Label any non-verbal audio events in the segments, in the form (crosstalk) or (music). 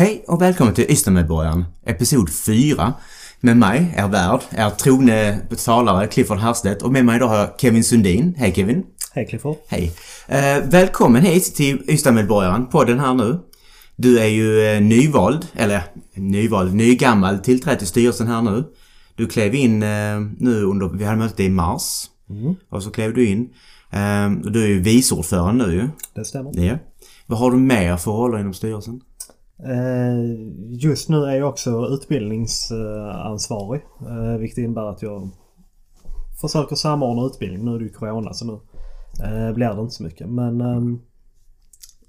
Hej och välkommen till Ystadmedborgaren, episod 4. Med mig, er värd, er trogne talare Clifford Herstedt och med mig idag har jag Kevin Sundin. Hej Kevin! Hej Clifford! Hej! Eh, välkommen hit till Ystadmedborgaren, podden här nu. Du är ju eh, nyvald, eller nyvald, nygammal, tillträdd till styrelsen här nu. Du klev in eh, nu under, vi hade möte i mars. Mm. Och så klev du in. Eh, du är ju viceordförande nu ju. Det stämmer. Ja. Vad har du mer för roller inom styrelsen? Eh, just nu är jag också utbildningsansvarig. Eh, vilket innebär att jag försöker samordna utbildning. Nu är det ju Corona så nu eh, blir det inte så mycket. Men eh,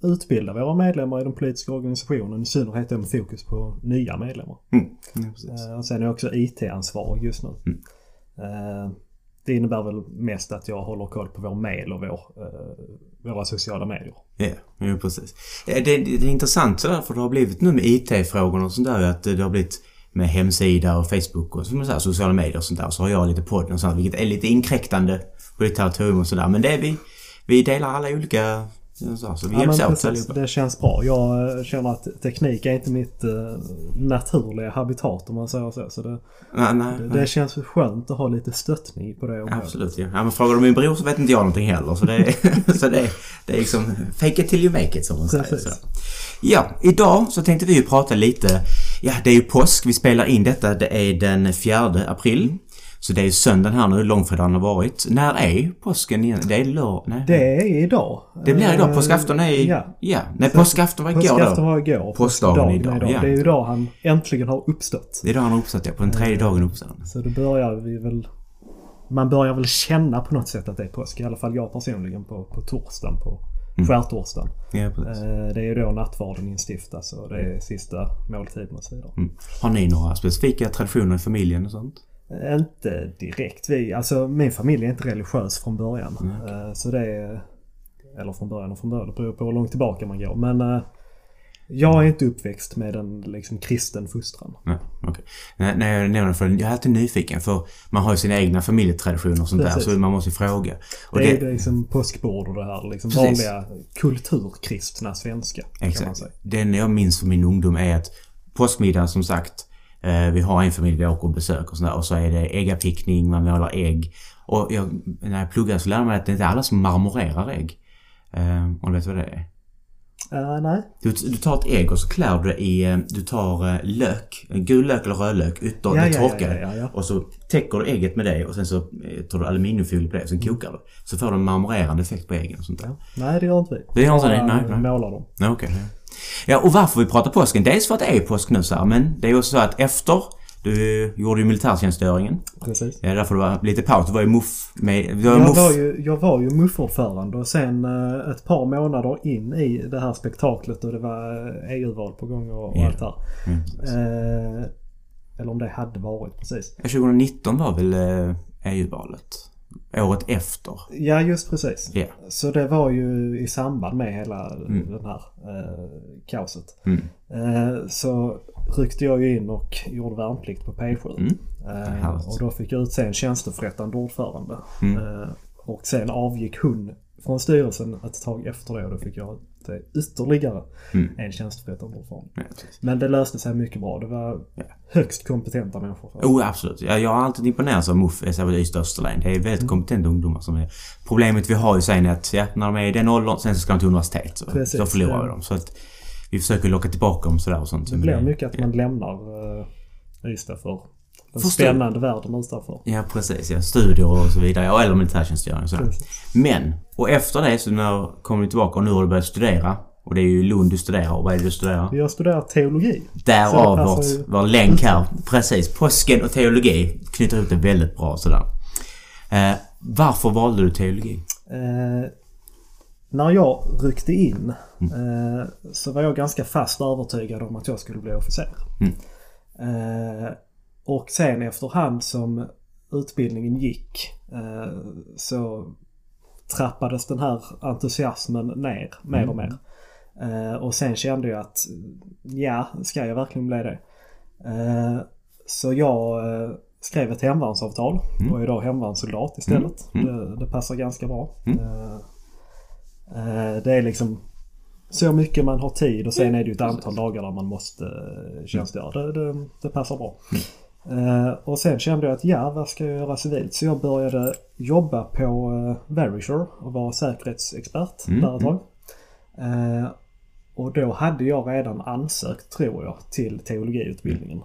utbilda våra medlemmar i den politiska organisationen. I synnerhet med fokus på nya medlemmar. Mm. Ja, och sen är jag också IT-ansvarig just nu. Mm. Det innebär väl mest att jag håller koll på vår mail och vår, våra sociala medier. Ja, ja precis. Det, det, det är intressant sådär för det har blivit nu med IT-frågorna och sånt där att det har blivit med hemsida och Facebook och så här, sociala medier och sånt där. Så har jag lite podden och sånt vilket är lite inkräktande på ditt territorium och sådär. Men det är vi, vi delar alla olika så, så vi Ja, hjälps men åt precis, det känns bra. Jag känner att teknik är inte mitt eh, naturliga habitat om man säger så. så det, Nej, nej, det, nej. det känns skönt att ha lite stöttning på det området. Absolut ja. ja men frågar du min bror så vet inte jag någonting heller. Så det (laughs) så det det är liksom fake it till you make it som man säger. Precis. Så. Ja, idag så tänkte vi ju prata lite. Ja, det är ju påsk. Vi spelar in detta. Det är den 4 april. Så det är söndagen här nu, långfredagen har varit. När är påsken igen? Det är lördag? Det är idag. Det blir idag. Eh, Påskafton är. Ja. ja. Nej, påskafton var igår Påskafton då. var igår. Påskdagen Påskdagen idag, ja. Det är ju idag han äntligen har uppstått. Det är då han har uppsatt ja. På den tredje dagen uppsatt. Så då börjar vi väl... Man börjar väl känna på något sätt att det är påsk. I alla fall jag personligen på, på torsdagen. På Mm. skärtorsdagen. Ja. Eh, Det är ju då nattvarden instiftas och det är sista måltiden och så vidare. Mm. Har ni några specifika traditioner i familjen och sånt? Inte direkt. Vi, alltså min familj är inte religiös från början. Mm, Så det är... Eller från början och från början. Det beror på hur långt tillbaka man går. Men eh, jag är inte uppväxt med en liksom kristen fostran. Nej. Nej, nej, jag nämner det för jag är alltid nyfiken för man har ju sina egna familjetraditioner och sånt Precis. där så man måste ju fråga. Och det, det, är det liksom påskbord och det här. Liksom Precis. vanliga kulturkristna svenska. Kan man exakt. säga. Den jag minns från min ungdom är att påskmiddag som sagt vi har en familj vi åker och besöker och, sånt där, och så är det äggapickning, man målar ägg. Och jag, när jag pluggade så lärde jag mig att det inte är alla som marmorerar ägg. Eh, om du vet vad det är? Eh, nej. Du, du tar ett ägg och så klär du det i, eh, du tar eh, lök, gul lök eller rödlök, ytter, Ja, ja, ja, ja. Och så täcker du ägget med det och sen så eh, tar du aluminiumfolie på det och sen kokar du. Så får du en marmorerande effekt på äggen och sånt där. Nej, det gör inte vi. Det gör inte ni? Nej, nej. målar dem. Okej. Ja, och varför vi pratar påsken? Dels för att det är påsk nu så här, men det är också så att efter du gjorde ju militärtjänstgöringen. Precis. Ja, därför det var lite paus. Du var ju muff med... Var Jag muff. var, ju, jag var ju muffordförande och sen eh, ett par månader in i det här spektaklet och det var eh, EU-val på gång och, Ja. allt det här. Mm. Eh, eller om det hade varit precis. Ja, 2019 var väl eh, EU-valet? Året efter. Ja, just precis. Ja. Så det var ju i samband med hela den här eh, kaoset. Mm. Eh, så ryckte jag ju in och gjorde värnplikt på P7. Mm. Eh, och då fick jag utse en tjänsteförrättande ordförande. Mm. Eh, och sen avgick hon från styrelsen ett tag efter det och då fick jag utse ytterligare Mm. en tjänsteförrättande ordförande. Ja. Men det löste sig mycket bra. Det var Ja. högst kompetenta människor. Oh, absolut. Jag, jag har alltid imponerats av MUF, Ystad Österlen. Det är Mm. väldigt kompetenta ungdomar som är... Problemet vi har ju sen är att, ja, när de är i den åldern, sen så ska de till universitet. Så, Precis, så förlorar ja. vi dem. Så att vi försöker locka tillbaka dem sådär och sånt. Det blir mycket att man lämnar uh, Ystad för den Förstår. spännande världen utanför. Ja, precis. Ja. Studier och så vidare. Ja, eller militärtjänstgöring och sådär. Men, och efter det så när kommer du tillbaka och nu har du börjat studera. Och det är ju Lund du studerar. Och vad är det du studerar? Jag studerar teologi. Därav vårt, ju. vår länk här. Precis. Påsken och teologi knyter ihop det väldigt bra sådär. Eh, varför valde du teologi? Eh, när jag ryckte in Mm. eh, så var jag ganska fast övertygad om att jag skulle bli officer. Mm. Och sen efterhand som utbildningen gick eh, så trappades den här entusiasmen ner mer och mer. Eh, och sen kände jag att ja, ska jag verkligen bli det? Eh, så jag skrev ett hemvärnsavtal Mm. och är idag hemvärnssoldat istället. Mm. Det, det passar ganska bra. Mm. Det är liksom så mycket man har tid och sen är det ju ett antal dagar där man måste tjänstgöra. Det, det, det passar bra. Eh, och sen kände jag att ja, vad ska jag göra civilt? Så jag började jobba på uh, Verisure och vara säkerhetsexpert Mm, där ett tag. Eh, och då hade jag redan ansökt, tror jag, till teologiutbildningen.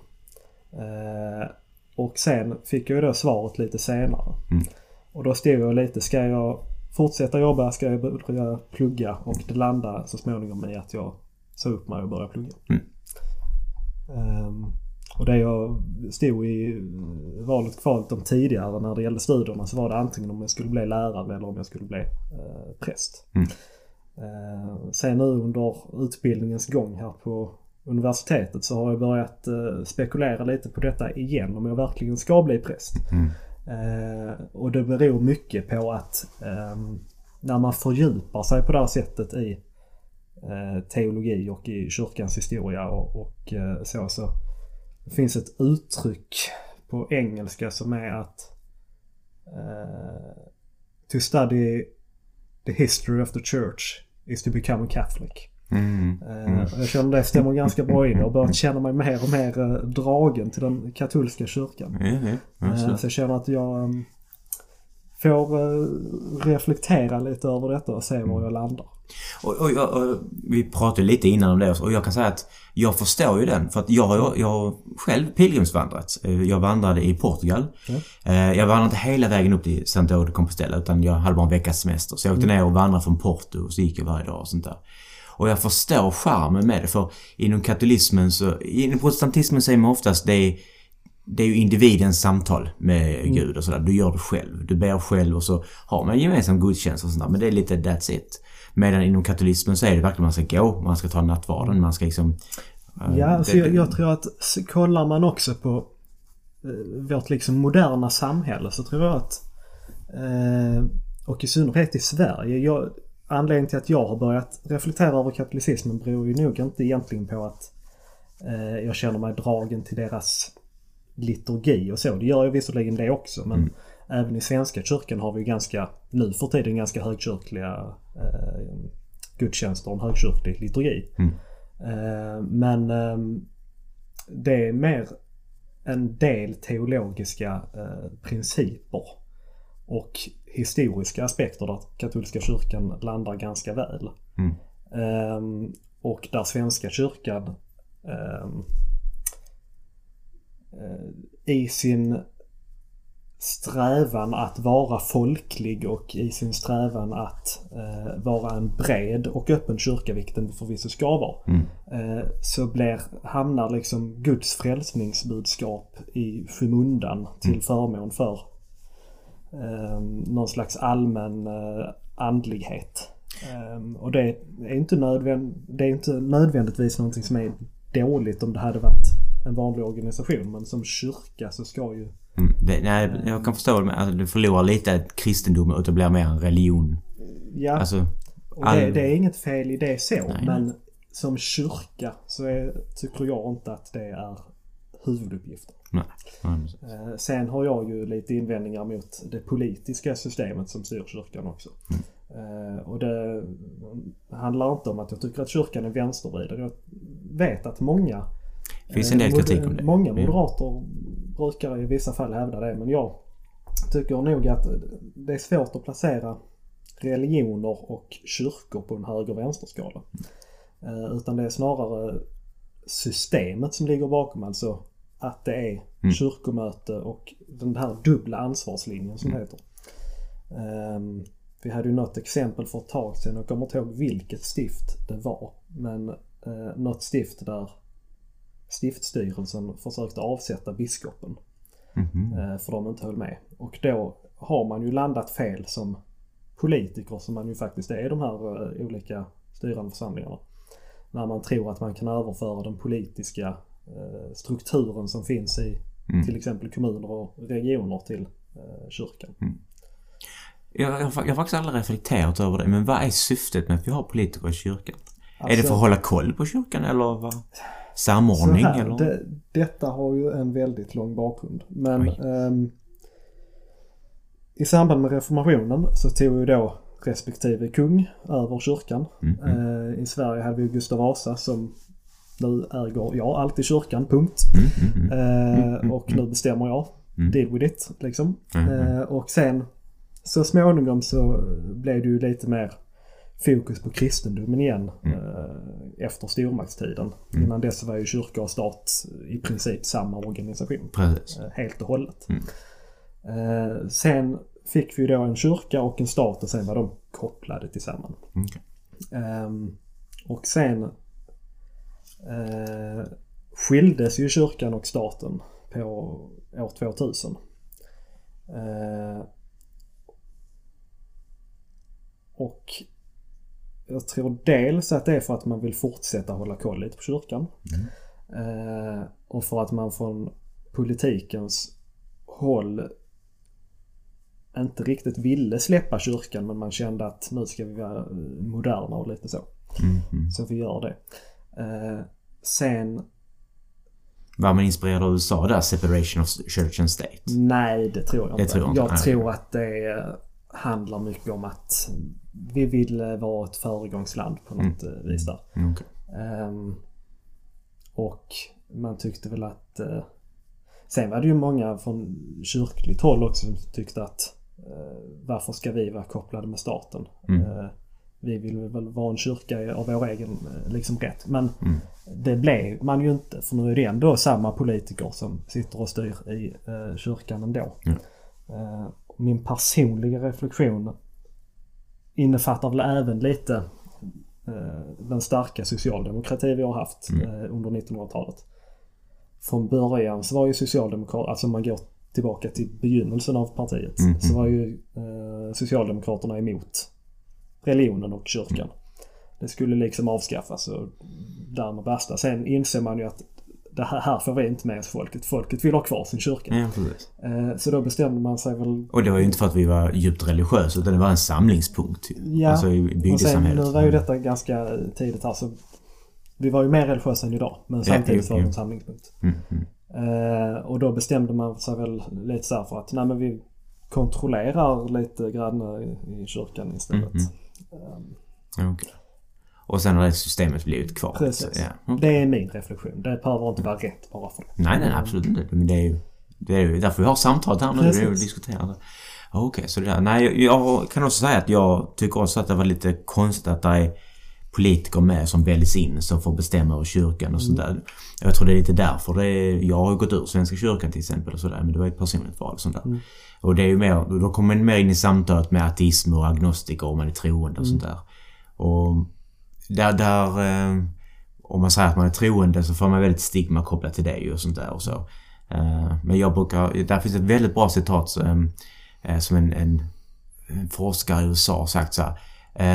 Eh, och sen fick jag då svaret lite senare. Mm. Och då stod jag lite, ska jag fortsätta jobba, ska jag börja plugga? Och det landade så småningom i att jag sa upp mig och började plugga. Mm. Ehm, och det jag stod i valet kvalet om tidigare när det gällde studierna så var det antingen om jag skulle bli lärare eller om jag skulle bli eh, präst. Mm. Eh, sen nu under utbildningens gång här på universitetet så har jag börjat eh, spekulera lite på detta igen om jag verkligen ska bli präst. Mm. Eh, och det beror mycket på att ehm, när man fördjupar sig på det här sättet i eh, teologi och i kyrkans historia och, och eh, så så det finns ett uttryck på engelska som är att eh, To study the history of the church is to become a Catholic. Mm. Eh, och Jag känner det stämmer ganska bra in och börjat känna mig mer och mer eh, dragen till den katolska kyrkan. Ja, Eh, så. Så jag känner att jag um, får eh, reflektera lite över detta och se var jag landar. Och, och, och, och vi pratade lite innan om det och jag kan säga att jag förstår ju den för att jag har jag själv pilgrimsvandrat. Eh, Jag vandrade i Portugal. Eh, Jag vandrade inte hela vägen upp till Santiago de Compostela utan jag hade bara en veckas semester. Så jag åkte ner och vandrade från Porto och så gick jag varje dag och sånt där. Och jag förstår charmen med det för inom katolismen så, inom protestantismen säger man oftast det är det är ju individens samtal med Gud och sådär. Du gör det själv. Du ber själv och så har man gemensam gudstjänst och sånt där. Men det är lite that's it. Medan inom katolismen så är det verkligen man ska gå, man ska ta nattvarden, man ska liksom... eh, Ja, det- alltså jag, jag tror att kollar man också på eh, vårt liksom moderna samhälle så tror jag att eh, och i synnerhet i Sverige. Jag, anledningen till att jag har börjat reflektera över katolicismen beror ju nog inte egentligen på att eh, jag känner mig dragen till deras liturgi och så. Det gör jag visserligen det också men även i Svenska kyrkan har vi ju ganska, nu för tiden, ganska högkyrkliga eh, gudstjänster och en högkyrklig liturgi. Eh, men ehm, det är mer en del teologiska eh, principer och historiska aspekter där katolska kyrkan landar ganska väl. Mm. Ehm, och där Svenska kyrkan ehm, eh, i sin strävan att vara folklig och i sin strävan att eh, vara en bred och öppen kyrka, vilket den förvisso ska vara. Eh, så blir, hamnar liksom Guds frälsningsbudskap i skymundan till förmån för eh, någon slags allmän eh, andlighet. Eh, och det är, inte nödvänd, det är inte nödvändigtvis någonting som är dåligt om det hade varit en vanlig organisation. Men som kyrka så ska ju Mm, det, nej, jag kan förstå det, alltså, du förlorar lite kristendomen och det blir mer en religion. Ja, Alltså, och det, all- det är inget fel i det så. Nej. Men som kyrka så är, tycker jag inte att det är huvuduppgiften. nej. Mm. Eh, Sen har jag ju lite invändningar mot det politiska systemet som styr kyrkan också. Eh, Och det handlar inte om att jag tycker att kyrkan är vänstervriden. Jag vet att många Det finns en del eh, kritik om det. Många Mm. moderater brukar i vissa fall hävda det men jag tycker nog att det är svårt att placera religioner och kyrkor på en höger-vänsterskala. Eh, Utan det är snarare systemet som ligger bakom. Alltså att det är Mm. kyrkomöte och den här dubbla ansvarslinjen som det heter. Ehm, vi hade ju något exempel för ett tag sedan. Jag kommer inte ihåg vilket stift det var. Men uh, något stift där stiftstyrelsen försökte avsätta biskopen. Mhm. eh, för de inte höll med. Och då har man ju landat fel som politiker som man ju faktiskt är i de här eh, olika styrande församlingarna. När man tror att man kan överföra den politiska eh, strukturen som finns i Mm. till exempel kommuner och regioner till kyrkan. Jag, jag, har- jag har faktiskt aldrig reflekterat över det, men vad är syftet med att vi har politiker i kyrkan? är det Alltså- för att hålla koll på kyrkan eller vad? Så Samordning här, eller? det, detta har ju en väldigt lång bakgrund. Men ehm, i samband med reformationen så tog ju då respektive kung över kyrkan. Mm. Mm. Eh, I Sverige hade vi Gustav Vasa som nu äger jag alltid kyrkan, punkt. Mm. Mm. Mm. Eh, och nu bestämmer jag. Mm. Deal with it, liksom. Mm. Eh, och sen så småningom så blev det ju lite mer fokus på kristendomen igen Mm. eh, efter stormaktstiden. Mm. Innan dess var ju kyrka och stat i princip samma organisation. Precis. eh, Helt och hållet. Mm. Eh, sen fick vi då en kyrka och en stat och sen var de kopplade tillsammans. Okej. Ehm, och sen skildes ju kyrkan och staten på år 2000. Eh, och jag tror dels att det är för att man vill fortsätta hålla koll lite på kyrkan. Eh, och för att man från politikens håll inte riktigt ville släppa kyrkan men man kände att nu ska vi vara eh, moderna och lite så. Mm. Mm. Så vi gör det. Eh, sen, Var man inspirerad av USA där? Separation of church and state? nej det tror jag Det inte. tror jag inte. jag tror att det eh, handlar mycket om att vi vill vara ett föregångsland på något eh, vis där. Mm, Okej. Ehm, och man tyckte väl att... Eh, sen var det ju många från kyrkligt håll också som tyckte att eh, varför ska vi vara kopplade med staten? Mm. Eh, vi vill väl vara en kyrka av vår egen liksom rätt. Men Mm. det blev man ju inte för nu är det ändå samma politiker som sitter och styr i kyrkan ändå. Mm. Min personliga reflektion innefattar väl även lite eh, den starka socialdemokrati vi har haft Mm. eh, under 1900-talet. Från början så var ju socialdemokrat, alltså man går tillbaka till begynnelsen av partiet, Mm. så var ju eh, Socialdemokraterna emot religionen och kyrkan. Mm. Det skulle liksom avskaffas och därmed basta. Sen inser man ju att det här, här får vi inte med oss folket. Folket vill ha kvar sin kyrka. Ja. Eh, så då bestämde man sig väl Och det var ju inte för att vi var djupt religiösa utan det var en samlingspunkt. Ja, Alltså i bygdesamhället. nu var ju detta ganska tidigt här så vi var ju mer religiösa än idag. Men Ja, samtidigt jo, var det en samlingspunkt. Mm, mm. Eh, och då bestämde man sig väl lite så här för att nej men vi kontrollerar lite grann i, kyrkan istället. Mm, Eh, Okej. Och sen har det systemet blivit kvar. Precis. Så, ja. okej. Det är min reflektion. Det behöver inte vara rätt bara för det. Nej, nej, absolut inte. Men det är ju det är ju därför vi har samtalet här nu. Precis. diskuterar det. Okej, så det där. Nej, jag, kan också säga att jag tycker också att det var lite konstigt att det är politiker med som väljs in som får bestämma över kyrkan och sånt där. Jag tror det är lite därför det är, Jag har gått ur Svenska kyrkan till exempel och sådär men det var ett personligt val och sånt där. Mm. Och det är ju mer, då kommer man mer in i samtalet med ateism och agnostiker om man är troende och sånt där. Och där, där eh, om man säger att man är troende så får man väldigt stigma kopplat till det och sånt där och så. Eh, men jag brukar, där finns ett väldigt bra citat som, eh, som en, en, en forskare i USA har sagt så här.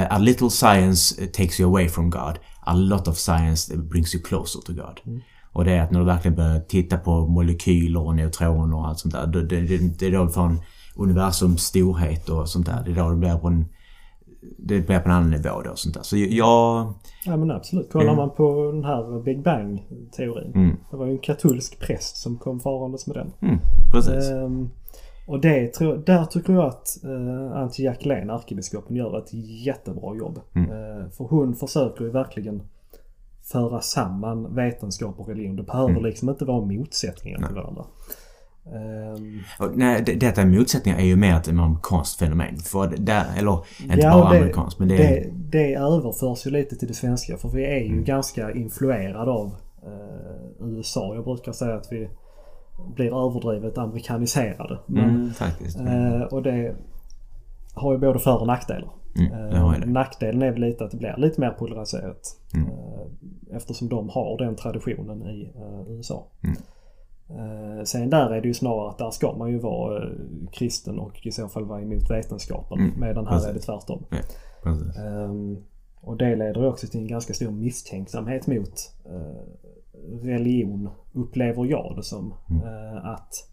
A little science takes you away from God. A lot of science brings you closer to God. Och det är att när du verkligen börjar titta på molekyler och neutroner och allt sånt där. Det, det, det, är då du en universums storhet och sånt där. Det är då det blir på en det blir på en annan nivå då och sånt där. Så jag... Ja men absolut. Kollar Mm. man på den här Big Bang-teorin. Mm, Det var ju en katolsk präst som kom farandes med den. mm, precis. Ehm, och det tror, där tycker jag att uh, Antje Jackelén, ärkebiskopen, gör ett jättebra jobb. Mm. Eh, för hon försöker ju verkligen föra samman vetenskap och religion. Det behöver Mm. liksom inte vara motsättningar till varandra. Och, nej, det, detta motsättningar är ju mer ett amerikanskt fenomen. För där, eller inte Ja, bara det- amerikanskt men det, det, det överförs ju lite till det svenska för vi är ju Mm. ganska influerade av eh, USA. Jag brukar säga att vi blir överdrivet amerikaniserade. Men, Mm, faktiskt. eh, och det har ju både för och nackdelar. Mm, Eh, nackdelen är väl lite att det blir lite mer polariserat. Mm. Eh, eftersom de har den traditionen i eh, USA. Mm. Eh, sen där är det ju snarare att där ska man ju vara eh, kristen och i så fall vara emot vetenskapen. Mm, Medan här precis. är det tvärtom. Precis. Ehm, och det leder ju också till en ganska stor misstänksamhet mot eh, religion, upplever jag det som. Mm. Eh, att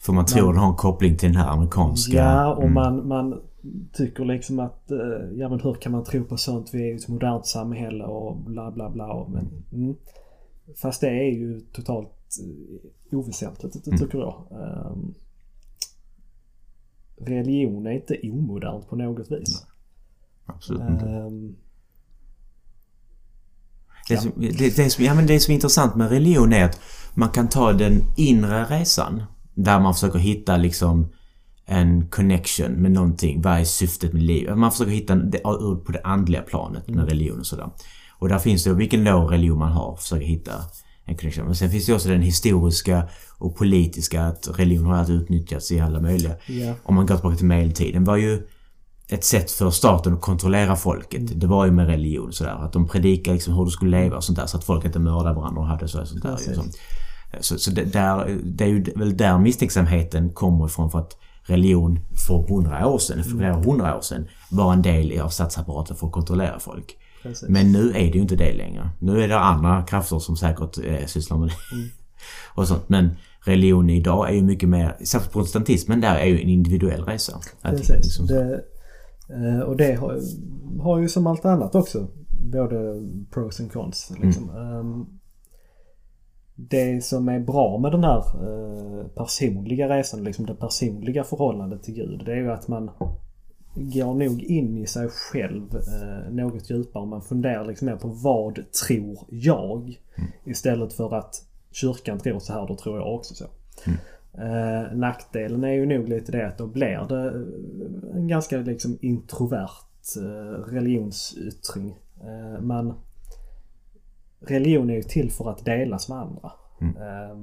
För man tror den har en koppling till den här amerikanska... Ja, och mm, man, man tycker liksom att eh, ja men hur kan man tro på sånt? Vi är ju ett modernt samhälle och bla bla bla. Och, men, mm. Fast det är ju totalt eh, oväsentligt, det Mm. tycker jag. Ehm, religion är inte omodernt på något vis. Absolut inte. Ehm, Det, som, det, det, som, ja, men det som är intressant med religion är att man kan ta den inre resan. Där man försöker hitta liksom en connection med någonting. Vad är syftet med livet? Man försöker hitta det ut på det andliga planet med religion och sådär. Och där finns det, vilken då religion man har, försöker hitta en connection. Men sen finns det också den historiska och politiska att religion har alltid utnyttjats i alla möjliga. Ja. Om man går tillbaka till medeltiden var ju ett sätt för staten att kontrollera folket. Det var ju med religion sådär. Att de predikade liksom hur du skulle leva och sånt där. Så att folk inte mördade varandra och hade så, sånt där. Precis. Liksom. Så, så det, där, det är ju väl där misstänksamheten kommer ifrån för att religion för hundra år sedan, för flera hundra år sedan, var en del av statsapparaten för att kontrollera folk. Precis. Men nu är det ju inte det längre. Nu är det andra krafter som säkert eh, sysslar med det. (laughs) Och sånt. Men religion idag är ju mycket mer, särskilt protestantismen där är ju en individuell resa. Att Precis. liksom- Det, eh, och det har, har ju som allt annat också både pros and cons. Liksom. Ehm, Det som är bra med den här eh, personliga resan, liksom det personliga förhållandet till Gud, det är ju att man går nog in i sig själv eh, något djupare. Man funderar liksom mer på vad tror jag? Istället för att kyrkan tror så här, då tror jag också så. Eh, nackdelen är ju nog lite det att då blir det eh, en ganska liksom introvert eh, religionsyttring. Eh, men religion är ju till för att delas med andra. Eh,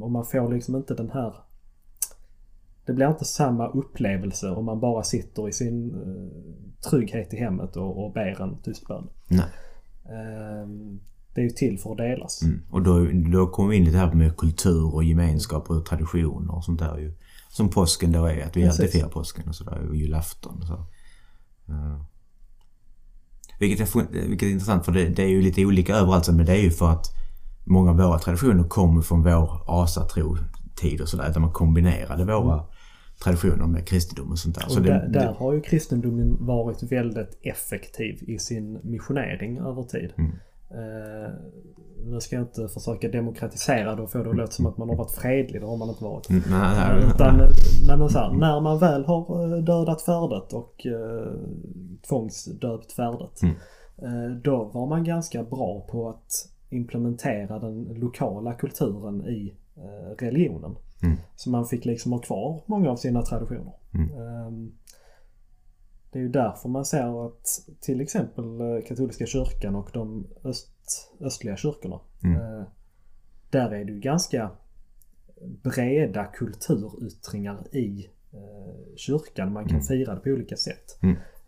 och man får liksom inte den här det blir inte samma upplevelse om man bara sitter i sin eh, trygghet i hemmet och, och ber en tyst bön. Nej. Eh, det är ju till för att delas. Mm. Och då, då kommer vi in lite här med kultur och gemenskap och traditioner och sånt där ju. Som påsken då är, att vi alltid firar påsken och sådär och julafton och så. Uh. Vilket, är, vilket är intressant för det, det är ju lite olika överallt men det är ju för att många av våra traditioner kommer från vår asatro-tid och sådär. Där man kombinerade våra traditioner med kristendom och sånt där. Och Så där, det, där har ju kristendomen varit väldigt effektiv i sin missionering över tid. Mm. Eh, nu ska jag inte försöka demokratisera det och få det att låta som att man har varit fredlig. Det har man inte varit. Mm, nej, nej, nej. Utan nej, så här, när man väl har eh, dödat färdet och eh, tvångsdöpt färdet. Mm. Eh, då var man ganska bra på att implementera den lokala kulturen i eh, religionen. Mm. Så man fick liksom ha kvar många av sina traditioner. Mm. Ehm, Det är ju därför man ser att till exempel eh, katolska kyrkan och de öst, östliga kyrkorna. Mm. eh, Där är det ju ganska breda kulturyttringar i eh, kyrkan. Man kan Mm. fira det på olika sätt.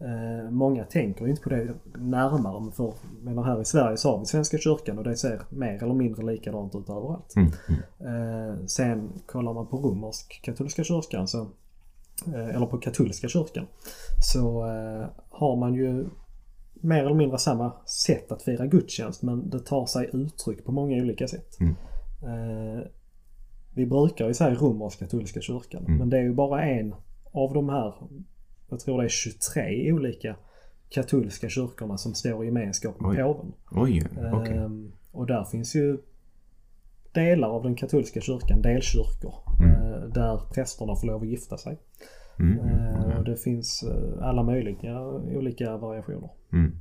Eh, Många tänker inte på det närmare. Men för, menar här i Sverige så har vi Svenska kyrkan och det ser mer eller mindre likadant ut överallt. Mm. Mm. Eh, sen kollar man på romersk katolska kyrkan så, eh, eller på katolska kyrkan så eh, har man ju mer eller mindre samma sätt att fira gudstjänst men det tar sig uttryck på många olika sätt. Mm. Eh, vi brukar ju säga romersk katolska kyrkan Mm. men det är ju bara en av de här, jag tror det är 23 olika katolska kyrkorna som står i gemenskap med Oj. påven. Oj, okej. Ehm, och där finns ju delar av den katolska kyrkan, delkyrkor, Mm. eh, där prästerna får lov att gifta sig. Mm. Eh, och det finns eh, alla möjliga olika variationer. Mm.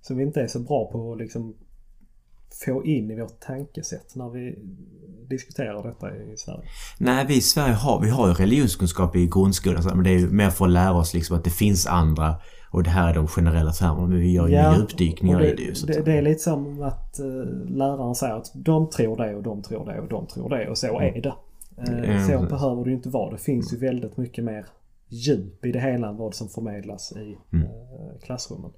Så vi inte är så bra på att liksom få in i vårt tankesätt när vi diskuterar detta i Sverige. Nej, vi i Sverige har, vi har ju religionskunskap i grundskolan men det är ju mer för att lära oss liksom att det finns andra och det här är de generella termerna men vi gör ju Ja, djupdykningar det, i det ju. Det, det är lite som att eh, läraren säger att de tror det och de tror det och de tror det och så är det. Ja, så behöver det ju inte vara. Det finns ju väldigt mycket mer djup i det hela än vad som förmedlas i Mm. eh, klassrummen.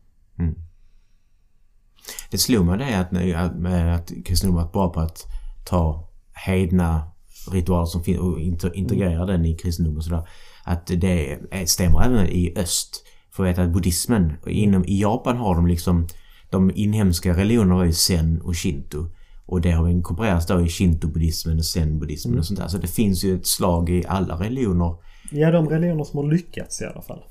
Det slog mig det att, med att kristendomen varit bra på att ta hedna ritualer som finns och integrera den i kristendomen och sådär. Att det är- stämmer även i öst. För jag vet att buddhismen, inom, i Japan har de liksom de inhemska religionerna var ju zen och shinto. Och det har inkorporerats då i shinto-buddhismen och zen-buddhismen och sånt där. Så det finns ju ett slag i alla religioner. Ja, de religioner som har lyckats i alla fall.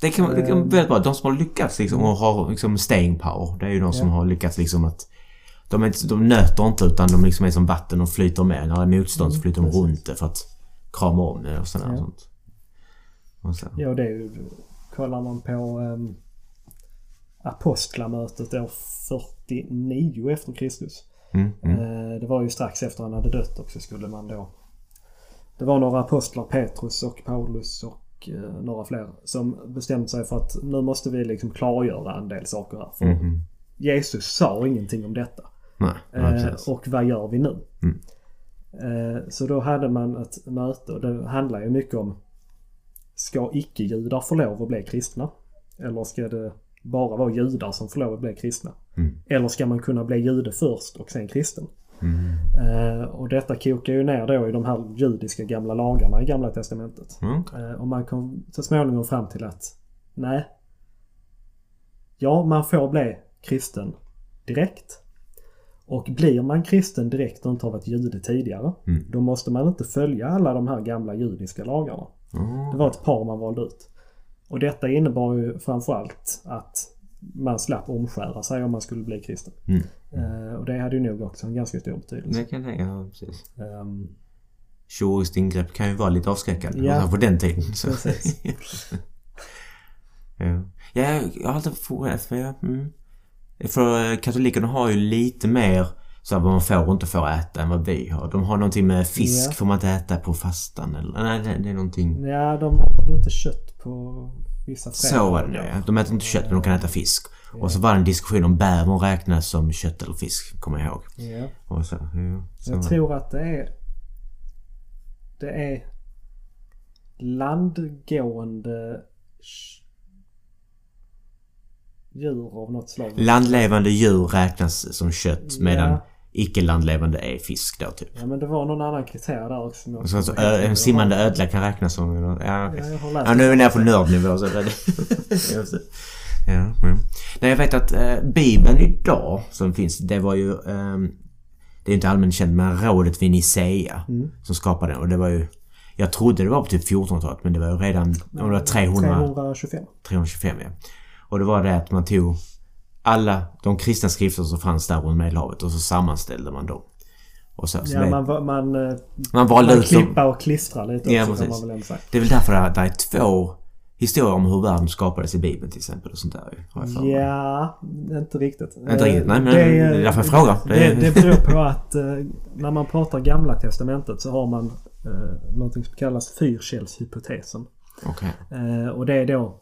Det kan, vara väldigt bra. De som har lyckats liksom och har liksom staying power. Det är ju de som Ja. har lyckats liksom att de, är, inte- de nöter inte utan de liksom är som vatten och flyter med. När det är motstånd så Mm, flyter de precis. runt det för att krama om det och sådär Ja. och sånt. Och så. Ja, det är ju... Kollar man på ehm, apostlamötet år 49 efter Kristus. Mm, mm. Eh, Det var ju strax efter han hade dött också skulle man då... Det var några apostlar, Petrus och Paulus och eh, några fler, som bestämde sig för att nu måste vi liksom klargöra en del saker här. För Mhm. Jesus sa ingenting om detta. Nej, nej, Eh, och vad gör vi nu? Mm. Eh, så då hade man ett möte och det handlar ju mycket om Ska icke-judar få lov att bli kristna? Eller ska det bara vara judar som får lov att bli kristna? Mm. Eller ska man kunna bli jude först och sen kristen? Mm. Eh, och detta kokar ju ner då i de här judiska gamla lagarna i Gamla Testamentet. Mm. Eh, och man kom så småningom fram till att nej. Ja, man får bli kristen direkt. Och blir man kristen direkt och inte har varit jude tidigare. Mm. Då måste man inte följa alla de här gamla judiska lagarna. Mm. Det var ett par man valde ut. Och detta innebar ju framförallt att man slapp omskära sig om man skulle bli kristen. Mm. Eh, och det hade ju nog också en ganska stor betydelse. Det kan jag tänka ja, precis. Ehm, Kirurgiskt ingrepp kan ju vara lite avskräckande. Ja. Ja. På den tiden. (laughs) Så. Precis. (laughs) ja. ja, jag har alltid frågat för jag, mm. För katolikerna har ju lite mer så här, vad man får och inte får äta än vad vi har. De har någonting med fisk Ja. får man inte äta på fastan eller? Nej, det, det är någonting... ja, de äter väl inte kött på vissa Så var det ja. De äter inte kött men de kan äta fisk. Och så var det en diskussion om bävern räknas som kött eller fisk, kommer jag ihåg. Ja. Och så, ja, så Jag det. tror att det är... Det är landgående djur av något slag. Landlevande djur räknas som kött medan Ja. Icke-landlevande är fisk då typ. Ja men det var någon annan kriterie där också. Och så, så, ö, en simmande ödla kan räknas som... Ja. Ja, ja nu är vi nere på nördnivå så det... (laughs) Det. ja, men. Nej, jag vet att eh, Bibeln idag som finns, det var ju... ehm, det är inte allmänt känt men rådet vid Nicea Mm. som skapade den och det var ju... Jag trodde det var på typ 1400-talet men det var ju redan... Det var 300... 325. 325 ja. Och det var det att man tog alla de kristna skrifter som fanns där runt Medelhavet och så sammanställde man dem. Så, så Ja det, man, man, eh, man valde man ut klippa och klistra lite Ja, också man väl säga. Det är väl därför det, det är två historier om hur världen skapades i Bibeln till exempel och sånt där. Ja, inte riktigt. Inte riktigt, nej, men Det är därför jag frågar. Det, Det beror på att eh, när man pratar gamla testamentet så har man eh, någonting som kallas fyrkällshypotesen. Okej. Eh, och det är då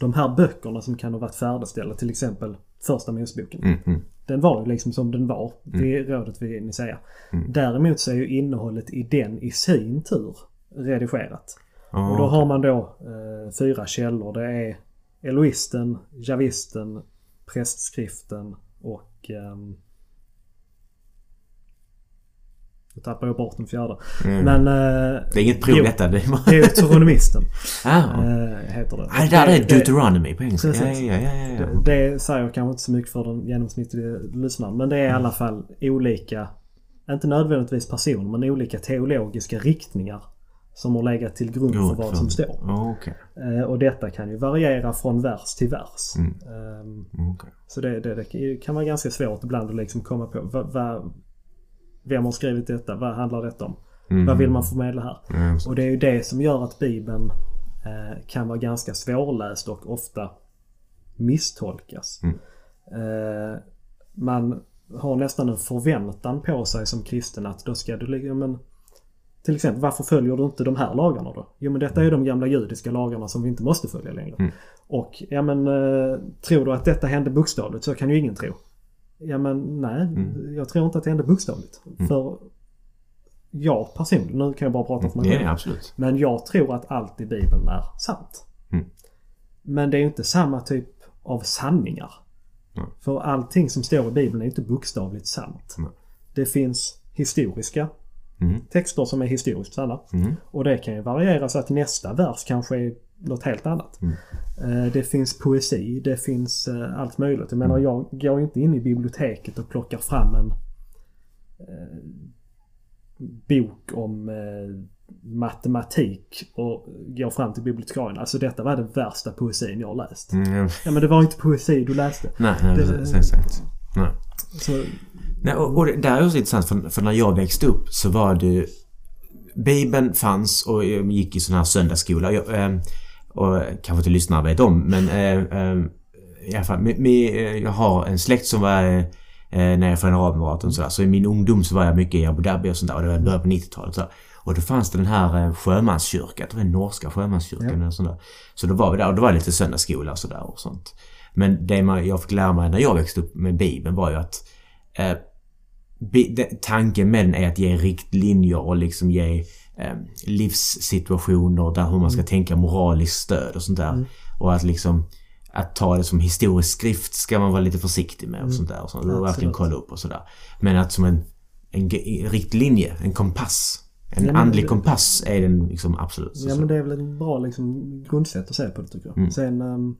de här böckerna som kan ha varit färdigställda, till exempel Första Moseboken. Mm, mm. Den var ju liksom som den var. Det är rådet vi Nicaea. Mm. Däremot så är ju innehållet i den i sin tur redigerat. Ja, Och då har man då eh, fyra källor. Det är Eloisten, Javisten, Prästskriften och... ehm, nu tappar jag bort den fjärde. Mm. Men... Eh, Det är inget prov jo, detta. Det är. Det är Deuteronomisten. (laughs) ah, eh, heter det. ah, där är det, Deuteronomy på engelska. Ja, ja, ja, det, det säger kanske inte så mycket för den genomsnittliga lyssnaren. Men det är i alla fall olika, inte nödvändigtvis personer, men olika teologiska riktningar. Som har legat till grund för vad som står. Okej. Eh, och detta kan ju variera från vers till vers. Mm. Ehm, Okej. så det, det, det kan vara ganska svårt ibland att liksom komma på vad, vad, vem har skrivit detta? Vad handlar detta om? Mm. Vad vill man förmedla här? Det. Och det är ju det som gör att Bibeln eh, kan vara ganska svårläst och ofta misstolkas. Mm. Eh, man har nästan en förväntan på sig som kristen att då ska du liksom... Men, till exempel, varför följer du inte de här lagarna då? Jo men detta är de gamla judiska lagarna som vi inte måste följa längre. Mm. Och ja men eh, tror du att detta hände bokstavligt så kan ju ingen tro. Ja men nej, Mm. jag tror inte att det hände bokstavligt. För jag personligen, nu kan jag bara prata för mig Ja, själv. ja. Men jag tror att allt i Bibeln är sant. Mm. Men det är inte samma typ av sanningar. Nej. För allting som står i Bibeln är inte bokstavligt sant. Nej. Det finns historiska Mm. texter som är historiskt sanna. Mm. Och det kan ju variera så att nästa vers kanske är något helt annat. Mm. Eh, Det finns poesi, det finns eh, allt möjligt. Jag menar jag går inte in i biblioteket och plockar fram en eh, bok om matematik och går fram till bibliotekarien. Alltså detta var den värsta poesin jag har läst. Mm. ja. Men det var inte poesi du läste. Nej, nej, Det-. Exakt. Nej. Så, Nej, och, och det där är också intressant för, för när jag växte upp så var det Bibeln fanns och jag gick i sån här söndagsskola. Jag, eh, och kanske inte lyssnare vet om men eh, eh, i alla fall, med, med, eh, jag har en släkt som var eh, nere från Arabemiraten och sådär. Så i min ungdom så var jag mycket i Abu Dhabi och sånt där. Och det var början på 90-talet. Så där. Och då fanns det den här eh, sjömanskyrkan. Det var den norska sjömanskyrkan. Ja. Och sånt där. Så då var vi där och det var lite söndagsskola och sådär och sånt. Men det man, jag fick lära mig när jag växte upp med Bibeln var ju att eh, tanken med den är att ge riktlinjer och liksom ge eh, livssituationer där hur man ska mm. tänka moraliskt stöd och sånt där. Mm. Och att liksom att ta det som historisk skrift ska man vara lite försiktig med och mm. sånt där. Och, sånt, och verkligen kolla upp och sådär. Men att som en, en riktlinje, en kompass. En ja, andlig det, kompass är den liksom absolut. Ja men det är väl ett bra liksom grundsätt att se på det tycker jag. Mm. Sen um,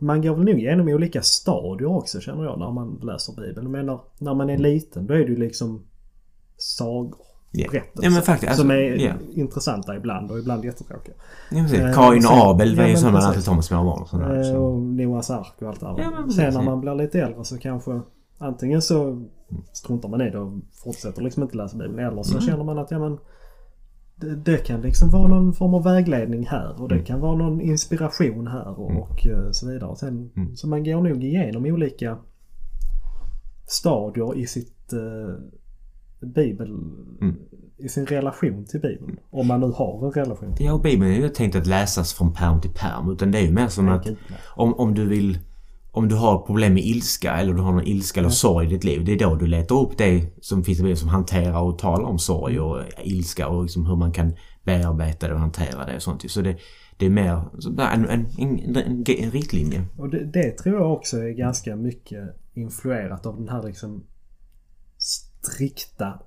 man går väl nog igenom olika stadier också känner jag när man läser Bibeln. Jag menar, när man är mm. liten då är det ju liksom sagor. Yeah. Berättelser. Ja, men faktiskt, alltså, som är yeah. intressanta ibland och ibland jättetråkiga. Ja. Eh, Kain och Abel var ju sådana man alltid tar med små barn. Och, sådär, så. och Noas ark och allt det där. Ja, Sen när man blir lite äldre så kanske antingen så struntar man i det och fortsätter liksom inte läsa Bibeln. Eller så mm. känner man att ja men det, det, kan liksom vara någon form av vägledning här och det mm. kan vara någon inspiration här och, mm. och eh, så vidare. Sen, mm. Så man går nog igenom olika stadier i sitt uh, bibel... Mm. I sin relation till bibeln. Om man nu har en relation. Ja, och bibeln är ju tänkt att läsas från perm till perm. Utan det är ju mer som att om, om du vill om du har problem med ilska eller du har någon ilska eller sorg i ditt liv. Det är då du letar upp det som finns i som hanterar och talar om sorg och ilska och liksom hur man kan bearbeta det och hantera det och sånt. Så det, det är mer en, en, en, en riktlinje. Och det, det, tror jag också är ganska mycket influerat av den här liksom strikta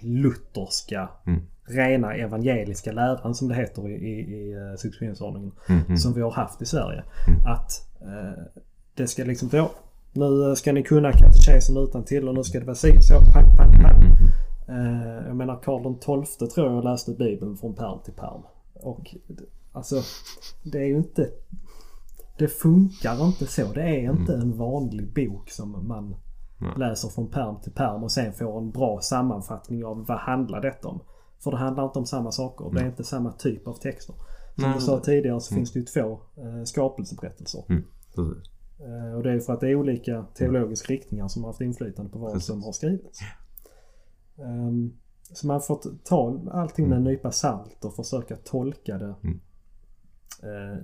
lutherska mm. rena evangeliska läran som det heter i, i, i uh, successionsordningen. Mm, mm. Som vi har haft i Sverige. Mm. Att uh, det ska liksom då nu ska ni kunna katekesen utan till och nu ska det vara si så. Pang, pang, pang. Uh, jag menar Karl den XII tror jag läste Bibeln från perm till perm. Och alltså det är ju inte... Det funkar inte så. Det är inte mm. en vanlig bok som man Nej. läser från perm till perm och sen får en bra sammanfattning av vad handlar detta om. För det handlar inte om samma saker. Nej. Det är inte samma typ av texter. Som Nej, du sa tidigare så mm. finns det ju två eh, skapelseberättelser. Mm. Eh, och det är för att det är olika teologiska riktningar som har haft inflytande på vad Precis. som har skrivits. Um, så man får ta allting med en mm. nypa salt och försöka tolka det mm. eh,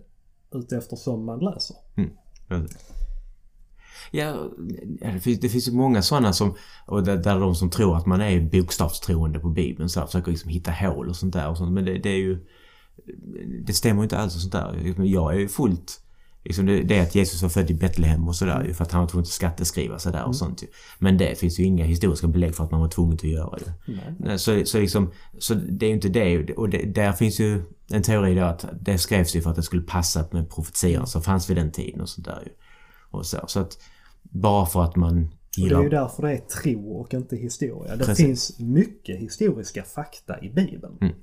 uteftersom man läser. Mm. Ja, det finns, det finns ju många sådana som, och där, där de som tror att man är bokstavstroende på Bibeln så här, försöker liksom hitta hål och sånt där och sånt. Men det, det är ju, det stämmer ju inte alls och sånt där. Jag är ju fullt Liksom det, det är att Jesus var född i Betlehem och sådär ju för att han var tvungen att skatteskriva sig där och mm. sånt ju. Men det finns ju inga historiska belägg för att man var tvungen att göra ju. Nej. Så, så liksom, så det är ju inte det. Och det, där finns ju en teori då att det skrevs ju för att det skulle passa med profetiorna som fanns vid den tiden och sånt där ju. Och så, så att bara för att man gillar... Och det är ju därför det är tro och inte historia. Det Precis. finns mycket historiska fakta i Bibeln. Mm.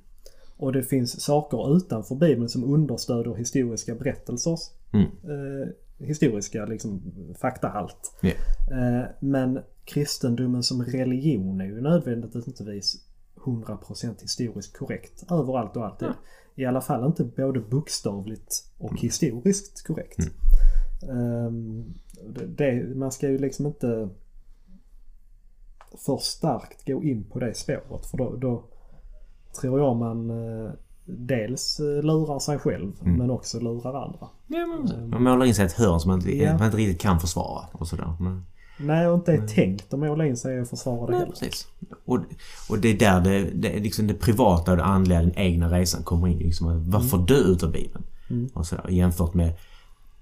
Och det finns saker utanför Bibeln som understöder historiska berättelsers mm. eh, historiska liksom, faktahalt. Yeah. Eh, men kristendomen som religion är ju nödvändigtvis 100% historiskt korrekt överallt och alltid. Mm. I alla fall inte både bokstavligt och mm. historiskt korrekt. Um, det, det, man ska ju liksom inte för starkt gå in på det spåret för då, då tror jag man eh, dels eh, lurar sig själv mm. men också lurar andra. Ja, men, um, man målar in sig i ett hörn som man inte, ja. man inte riktigt kan försvara och sådär. Men, Nej, och inte är men, tänkt att måla in sig och försvara det nej, heller. Precis. Och, och det är där det, det, liksom det privata och det andliga, den egna resan kommer in. Liksom, vad får mm. du utav Bibeln? Mm. Och sådär, jämfört med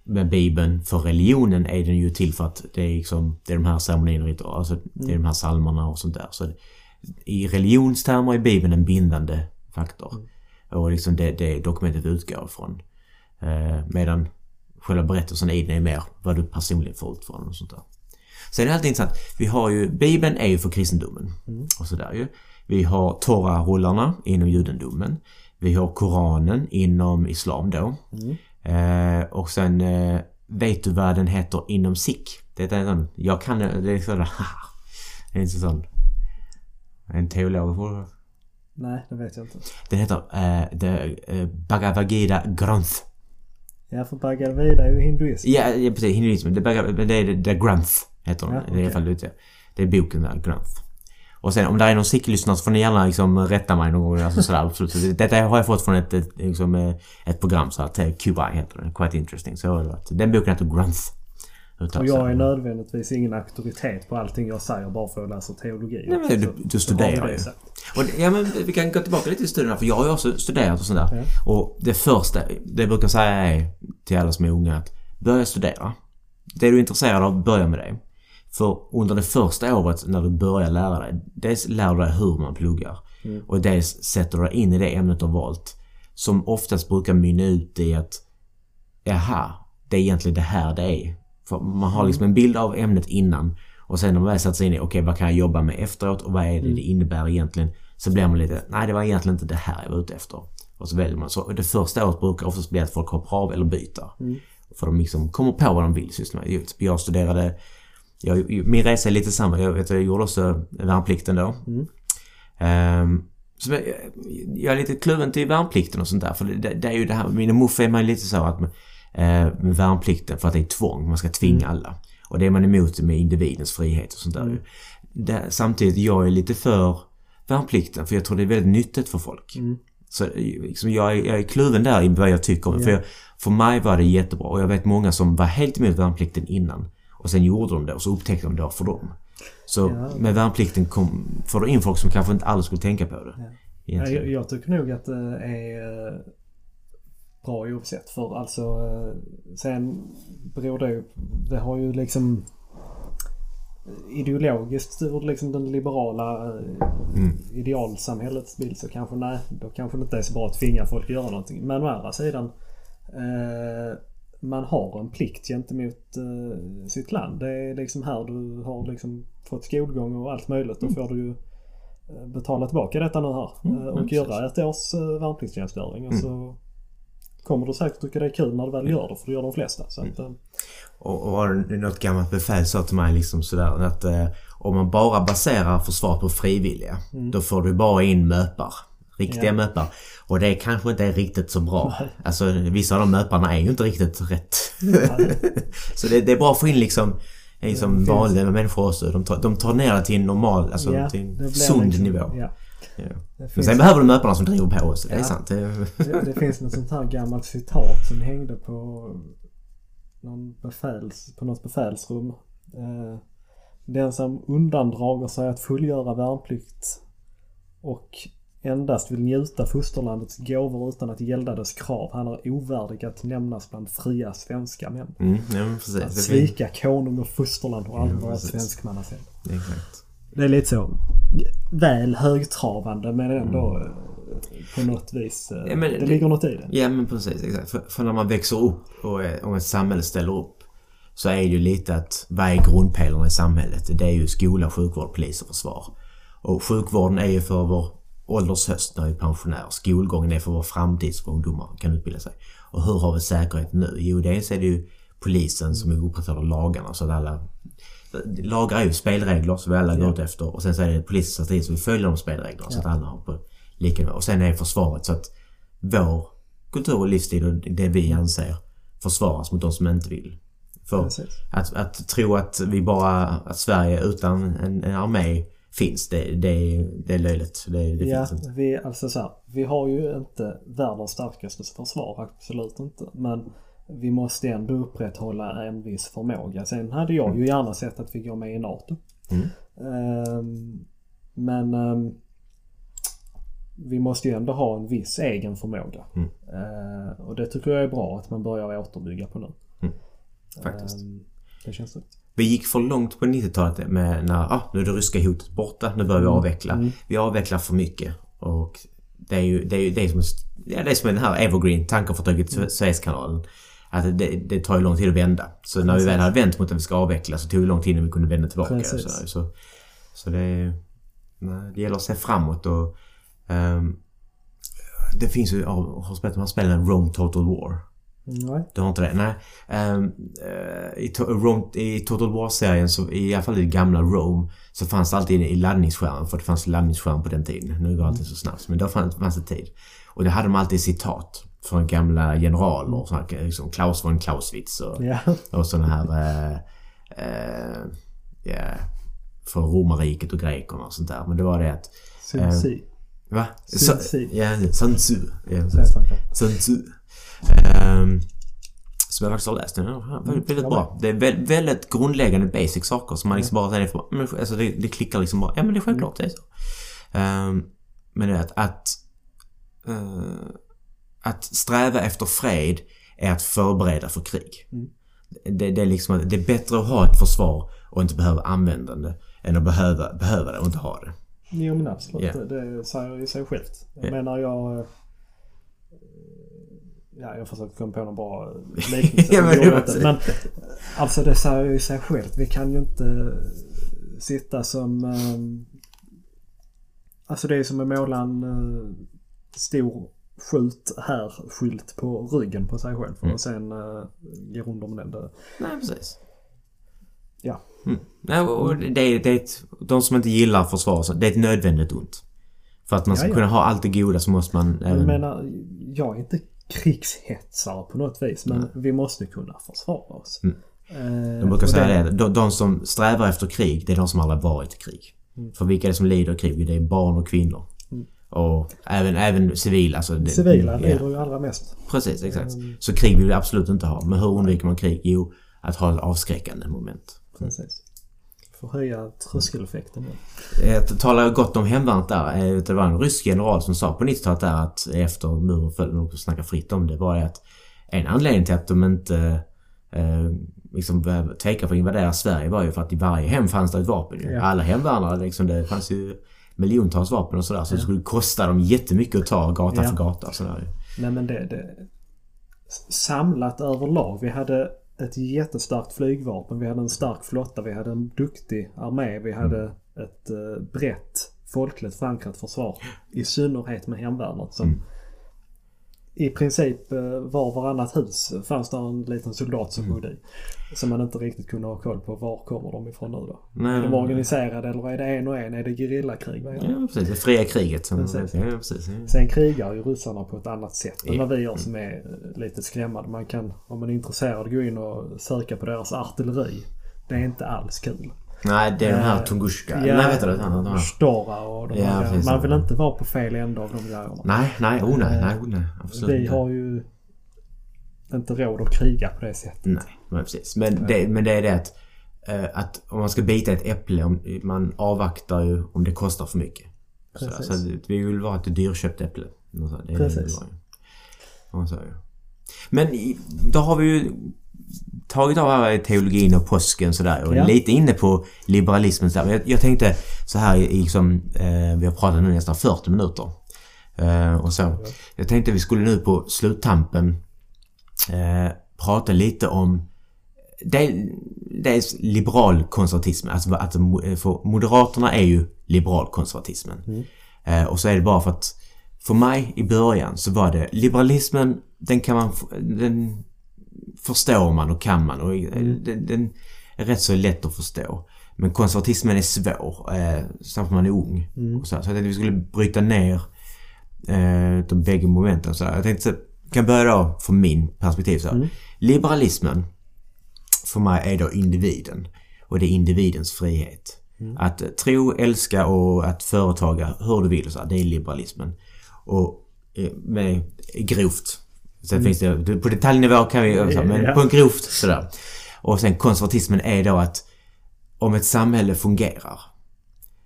med Bibeln, för religionen är den ju till för att det är liksom, det är de här ceremonierna, alltså det är de här salmerna och sånt där. Så i religionstermer är Bibeln en bindande faktor. Mm. Och liksom det, det dokumentet utgår från. Eh, medan själva berättelsen i den är mer vad du personligen får ut från och sånt där. Sen är det alltid intressant. Vi har ju, Bibeln är ju för kristendomen. Mm. Och sådär ju. Vi har Torah-rullarna inom judendomen. Vi har Koranen inom Islam då. Mm. Eh, och sen eh, vet du vad den heter inom Sikh? Det är en sån, jag kan det är sådär, (laughs) det är inte sån en teolog får Nej, det vet jag inte. Den heter uh, The uh, Bhagavad Gita Granth. Ja, för Bhagavad Gita är ju hinduism. Ja, ja precis. Hinduism. Det, är- det är The Granth, heter den. Ja, Det är i alla fall ute. Det är boken där, Granth. Och sen om det är någon sikh-lyssnare så får ni gärna liksom rätta mig någon gång. Alltså sådär, absolut. Detta har jag fått från ett, ett, liksom, eh, ett program så att Kubai heter det. Quite interesting. Så har det varit. Den boken heter Granth. Och jag är nödvändigtvis ingen auktoritet på allting jag säger bara för att jag läser teologi. Nej, men du, du studerar ju. Och ja, men vi kan gå tillbaka lite till studierna för jag har ju också studerat och sådär. Ja. Och det första, det jag brukar säga är till alla som är unga att börja studera. Det du är intresserad av, börja med det. För under det första året när du börjar lära dig, dels lär du dig hur man pluggar. Och dels sätter du dig in i det ämnet du har valt. Som oftast brukar mynna ut i att jaha, det är egentligen det här det är. För man har liksom en bild av ämnet innan och sen när man väl satt sig in i, okej vad kan jag jobba med efteråt och vad är det det innebär egentligen? Så blir man lite, nej det var egentligen inte det här jag var ute efter. Och så väljer man. Så det första året brukar oftast bli att folk hoppar av eller byter. För de liksom kommer på vad de vill syssla med. Jag studerade, jag, min resa är lite samma. Jag, vet, jag gjorde också värnplikten då. Ehm, så jag, jag är lite kluven till värnplikten och sånt där. För det, det är ju det här, min muffe är man lite så att eh, med värnplikten för att det är tvång. Man ska tvinga alla. Och det är man emot med individens frihet och sånt där. Det, samtidigt, jag är lite för värnplikten för jag tror det är väldigt nyttigt för folk. Så liksom, jag, är, jag är kluven där i vad jag tycker om det. För, jag, för mig var det jättebra och jag vet många som var helt emot värnplikten innan. Och sen gjorde de det och så upptäckte de det för dem. Så Ja. med värnplikten kom, får du in folk som kanske inte alls skulle tänka på det. Ja, jag, jag tycker nog att det är eh, bra oavsett. För alltså eh, sen beror det ju... Det har ju liksom ideologiskt ur liksom den liberala eh, Mm. idealsamhällets bild så kanske nej, då kanske det inte är så bra att tvinga folk att göra någonting. Men å andra sidan eh, man har en plikt gentemot eh, sitt land. Det är liksom här du har liksom fått skolgång och allt möjligt. Då får du ju eh, betala tillbaka detta nu här. eh, och precis. göra ett års eh, värnpliktstjänstgöring. Och så kommer du säkert tycka det är kul när du väl gör det. För det gör de flesta. Så att, eh, Och, och har du något gammalt befäl sa till mig liksom sådär att eh, om man bara baserar försvar på frivilliga då får du bara in möpar. Riktiga Ja. möpar. Och det kanske inte är riktigt så bra. Alltså vissa av de möparna är ju inte riktigt rätt. (laughs) så det, det är bra att få in liksom liksom finns- vanliga människor också. De tar, de tar ner det till en normal, alltså ja, till en sund liksom- nivå. Ja. Ja. Men sen behöver du möparna som driver på också. Det är Ja. sant. Det, det, finns något sånt här gammalt citat som hängde på någon befäls, på något befälsrum. Eh, den som undandrager sig att fullgöra värnplikt och endast vill njuta fosterlandets gåvor utan att gälda dess krav. Han är ovärdig att nämnas bland fria svenska män. mm, ja, precis. Att svika konung och fosterland har aldrig Ja, varit precis. svenskmannased. Exakt. Det är lite så väl högtravande men ändå eh, på något vis. eh, Ja, men det, ligger något i det. Ja men precis, exakt. För, för när man växer upp och om ett samhälle ställer upp så är det ju lite att vad är grundpelarna i samhället? Det är ju skola, sjukvård, polis och försvar. Och sjukvården är ju för vår åldershöst när vi är pensionär. Skolgången är för vår framtid så ungdomar kan utbilda sig. Och hur har vi säkerhet nu? Jo, dels är det ju polisen som upprätthåller lagarna så att alla Lagar är ju spelregler som vi alla går ut efter och sen så är det polisens strategi så vi följer de spelreglerna så att alla har på lika nivå. Och sen är det försvaret så att vår kultur och livsstil och det vi anser försvaras mot de som inte vill. För att, att tro att vi bara, att Sverige utan en, en armé finns, det, det, det är löjligt. Det, det Ja, finns inte. vi, alltså så här, vi har ju inte världens starkaste försvar, absolut inte. Men vi måste ändå upprätthålla en viss förmåga. Sen hade jag ju gärna sett att vi går med i NATO. Mm. Ehm, men ehm, vi måste ju ändå ha en viss egen förmåga. Mm. Ehm, och det tycker jag är bra att man börjar återbygga på nu. Faktiskt. Ehm, det känns rätt. Vi gick för långt på 90-talet med när, ah, nu är det ryska hotet borta, nu börjar vi avveckla. Vi avvecklar för mycket. Och det är ju det, är ju det som, ja, det är som den här Evergreen, tankerfartyget mm. Suezkanalen. Att det, det tar ju lång tid att vända. Så när vi väl hade vänt mot att vi ska avveckla så tog det lång tid innan vi kunde vända tillbaka. Precis. Så, så, så det, är- det gäller att se framåt och ehm, det finns ju, ja, har spelat de här spelen Rome Total War? Nej. Du har inte det? Nej. Ehm, eh, i, to- Rome, I Total War-serien, så, i alla fall i det gamla Rome, så fanns det alltid i laddningsskärm, för det fanns laddningsskärm på den tiden. Nu går allting så snabbt, men då fanns, fanns det tid. Och det hade de alltid citat. från gamla generaler. Och såna, liksom Klaus von Clausewitz och, Ja. och sådana här... Eh, eh, ja, från romarriket och grekerna och sånt där. Men det var det att... Sun Tzu. Va? Sun Tzu. Ja, Sun Tzu. Ja. Sun Tzu. Ehm, som jag faktiskt har läst. Den är väldigt, väldigt bra. Det är vä- väldigt grundläggande basic saker som man liksom bara säger alltså det, det klickar liksom bara. Ja men det är självklart, det är så. Ehm, men det är att, att, eh, att sträva efter fred är att förbereda för krig. Det, det är liksom att det är bättre att ha ett försvar och inte behöva använda det än att behöva, behöva det och inte ha det. Jo men absolut. Ja. Det, det säger ju sig självt. Jag Ja. menar jag... eh, Ja, jag försökte komma på någon bra (laughs) liknelse. Ja, men jag inte. men alltså det säger ju sig självt. Vi kan ju inte sitta som... eh, Alltså det är som att måla en eh, stor skjut här-skylt på ryggen på sig själv. Mm. Och sen uh, gå runt om den. Det, Nej, precis. ja. Mm. Nej, och det är, det är ett, de som inte gillar försvar, det är ett nödvändigt ont. För att man ska Ja, ja. kunna ha allt det goda så måste man... Jag även- menar, jag är inte krigshetsare på något vis. Men vi måste kunna försvara oss. Mm. Eh, De brukar säga det. De, de som strävar efter krig, det är de som aldrig varit i krig. Mm. För vilka är det som lider i krig? Det är barn och kvinnor. Och även, även civila. Alltså det, Civila ja, lider ju allra mest. Precis, exakt. Mm. Så krig vill vi absolut inte ha. Men hur undviker man krig? Jo, att ha ett avskräckande moment. Precis. Förhöja tröskeleffekten. nu. Jag talar gott om hemvärnet där. Eh, Det var en rysk general som sa på 90-talet där att efter muren föll, och snackade fritt om det, var att en anledning till att de inte eh, liksom behöver tveka för att invadera Sverige var ju för att i varje hem fanns det ett vapen. Ja. Alla hemvärnare liksom, det fanns ju miljontals vapen och sådär. Så det skulle kosta dem jättemycket att ta gata Ja. för gata sådär. Nej men det, det... Samlat överlag. Vi hade ett jättestarkt flygvapen. Vi hade en stark flotta. Vi hade en duktig armé. Vi hade ett eh, brett folkligt förankrat försvar. I synnerhet med hemvärnet som i princip eh, var varannat hus fanns där en liten soldat som bodde i. Som man inte riktigt kunde ha koll på. Var kommer de ifrån nu då? Nej, Är de organiserade eller är det en och en? Är det gerillakrig? Det? Ja, precis. Det fria kriget. Som, Precis. Ja, precis. Ja. Sen krigar ju ryssarna på ett annat sätt än vad vi gör som är eh, lite skrämmande. Man kan, om man är intresserad, gå in och söka på deras artilleri. Det är inte alls kul. Nej, det är de här Eh, Tunguska. Ja, Nej, vet du det? Stora och de Ja, här. Man vill inte vara på fel ände av de grejerna. Nej, nej, oh nej, nej, oh, nej. Absolut Vi inte. har ju inte råd att kriga på det sättet. Nej, men precis. Men det, men det är det att, eh, att om man ska bita ett äpple, om, man avvaktar ju om det kostar för mycket. Precis. så att vi vill vara ett dyrköpt äpple. Det är Precis. Det vi vill vara. Men då har vi ju tagit av här teologin och påsken sådär och Ja. lite inne på liberalismen. Så där. Men jag, jag tänkte så här i liksom, eh, vi har pratat nu nästan 40 minuter. Eh, och så. Jag tänkte vi skulle nu på sluttampen eh, prata lite om det, det är liberalkonservatismen. Alltså att mo- för Moderaterna är ju liberalkonservatismen. Eh, och så är det bara för att för mig i början så var det liberalismen, den kan man, den förstår man och kan man och eh, den, den är rätt så lätt att förstå. Men konservatismen är svår, eh, särskilt när man är ung. Och så, här. så jag tänkte att vi skulle bryta ner eh, de bägge momenten. Så här. Jag tänkte så, kan börja då från min perspektiv. Så här. Liberalismen för mig är då individen. Och det är individens frihet. Att eh, tro, älska och att företaga hur du vill. Så här, det är liberalismen. Och eh, med grovt. Sen finns det, på detaljnivå kan vi, så men Ja. på en grovt sådär. Och sen konservatismen är då att om ett samhälle fungerar.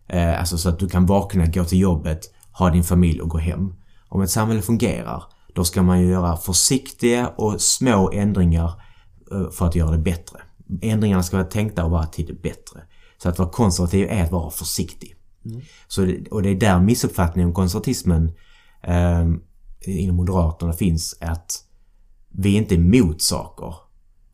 Eh, alltså så att du kan vakna, gå till jobbet, ha din familj och gå hem. Om ett samhälle fungerar, då ska man ju göra försiktiga och små ändringar eh, för att göra det bättre. Ändringarna ska vara tänkta att vara till det bättre. Så att vara konservativ är att vara försiktig. Så det, och det är där missuppfattningen om konservatismen eh, inom Moderaterna finns. Att vi är inte emot saker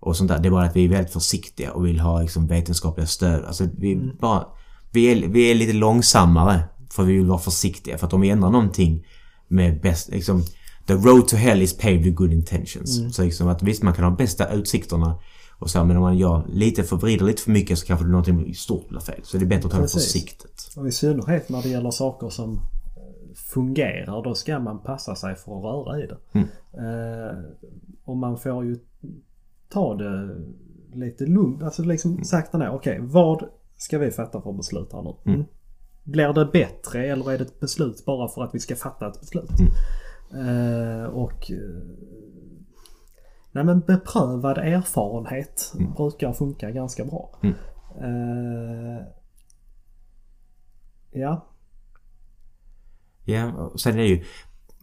och sånt där. Det är bara att vi är väldigt försiktiga och vill ha liksom, vetenskapliga stöd. Alltså vi bara... Vi är, vi är lite långsammare för vi vill vara försiktiga. För att om vi ändrar någonting med bäst... Liksom, the road to hell is paved with good intentions. Så liksom att visst, man kan ha bästa utsikterna och så, men om man gör lite för, vrider lite för mycket så kanske det någonting stort blir fel. Så det är bättre att ta det försiktigt. Och i synnerhet när det gäller saker som fungerar då ska man passa sig för att röra i det. Mm. Eh, och man får ju ta det lite lugnt. Alltså liksom Mm. sakta ner. Okej, vad ska vi fatta för beslut här nu? Mm. Blir det bättre eller är det ett beslut bara för att vi ska fatta ett beslut? Eh, och eh, Nej men beprövad erfarenhet brukar funka ganska bra. Mm. Eh, ja. Ja, och sen är det ju...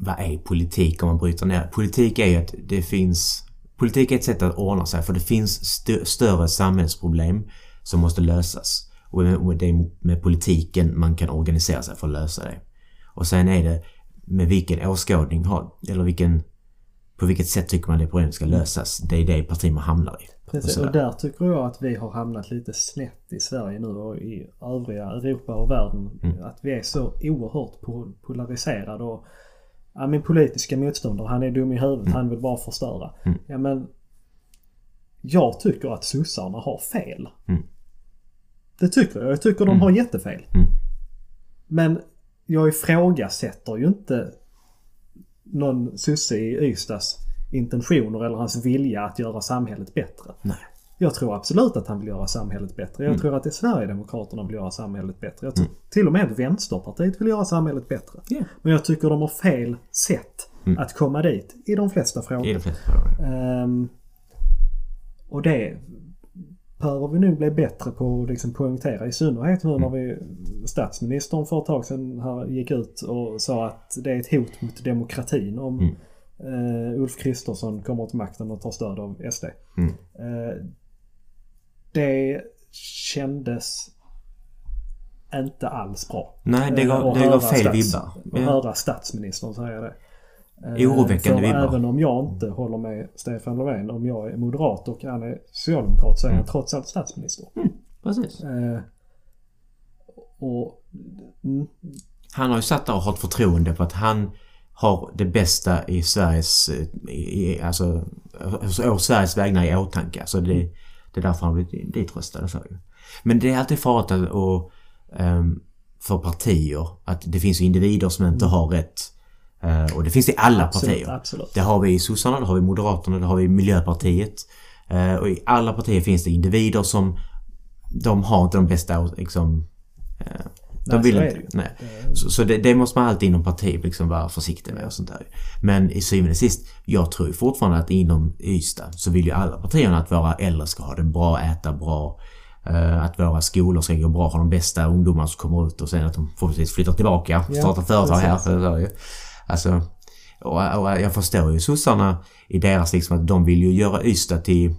Vad är politik om man bryter ner Politik är ju att det finns... Politik är ett sätt att ordna sig för det finns stö större samhällsproblem som måste lösas. Och det är med politiken man kan organisera sig för att lösa det. Och sen är det med vilken åskådning har, eller vilken... På vilket sätt tycker man det problemet ska lösas. Det är det parti man hamnar i. Precis, Och och där tycker jag att vi har hamnat lite snett i Sverige nu och i övriga Europa och världen. Mm. Att vi är så oerhört po- polariserade och Ja, min politiska motståndare, han är dum i huvudet, Mm. han vill bara förstöra. Ja men Jag tycker att sossarna har fel. Mm. Det tycker jag. Jag tycker de har jättefel. Mm. Men jag ifrågasätter ju inte någon sosse i Ystads intentioner eller hans vilja att göra samhället bättre. Nej. Jag tror absolut att han vill göra samhället bättre. Mm. Jag tror att det är Sverigedemokraterna vill göra samhället bättre. Jag tror till och med Vänsterpartiet vill göra samhället bättre. Ja. Men jag tycker de har fel sätt att komma dit i de flesta frågor. De flesta frågor. Ehm, och det behöver vi nog bli bättre på att liksom poängtera. I synnerhet nu när vi statsministern för ett tag sedan här gick ut och sa att det är ett hot mot demokratin om eh, Ulf Kristersson kommer till makten och tar stöd av SD. Mm. Eh, det kändes inte alls bra. Nej, det Eh, gav, att det gav fel stats- vibbar. Att Ja. höra statsministern säga det. Eh, Oroväckande vibbar. även om jag inte håller med Stefan Löfven, om jag är moderat och han är socialdemokrat så är han trots allt statsminister. Precis. Eh, och mm, Han har ju satt där och har ett förtroende på att han har det bästa i Sveriges, eh, i, alltså, å Sveriges vägnar i åtanke. Alltså det, det är därför han blivit ditröstad och så. Men det är alltid farligt att, och, ehm, för partier att det finns individer som inte har rätt. Eh, och det finns i alla absolut, partier. absolut. Det har vi i sossarna, det har vi i Moderaterna, det har vi i Miljöpartiet. Eh, och i alla partier finns det individer som de har inte de bästa liksom, de vill inte. det. Nej. Så, så det, det måste man alltid inom parti liksom vara försiktig med och sånt där. Men i syvende och sist, jag tror fortfarande att inom Ystad så vill ju alla partierna att våra äldre ska ha det bra, äta bra. eh, att våra skolor ska gå bra, ha de bästa ungdomar som kommer ut och sen att de förhoppningsvis flyttar tillbaka, Ja, startar företag här. precis. För, så är det ju. alltså, och, och jag förstår ju sossarna i deras liksom att de vill ju göra Ystad till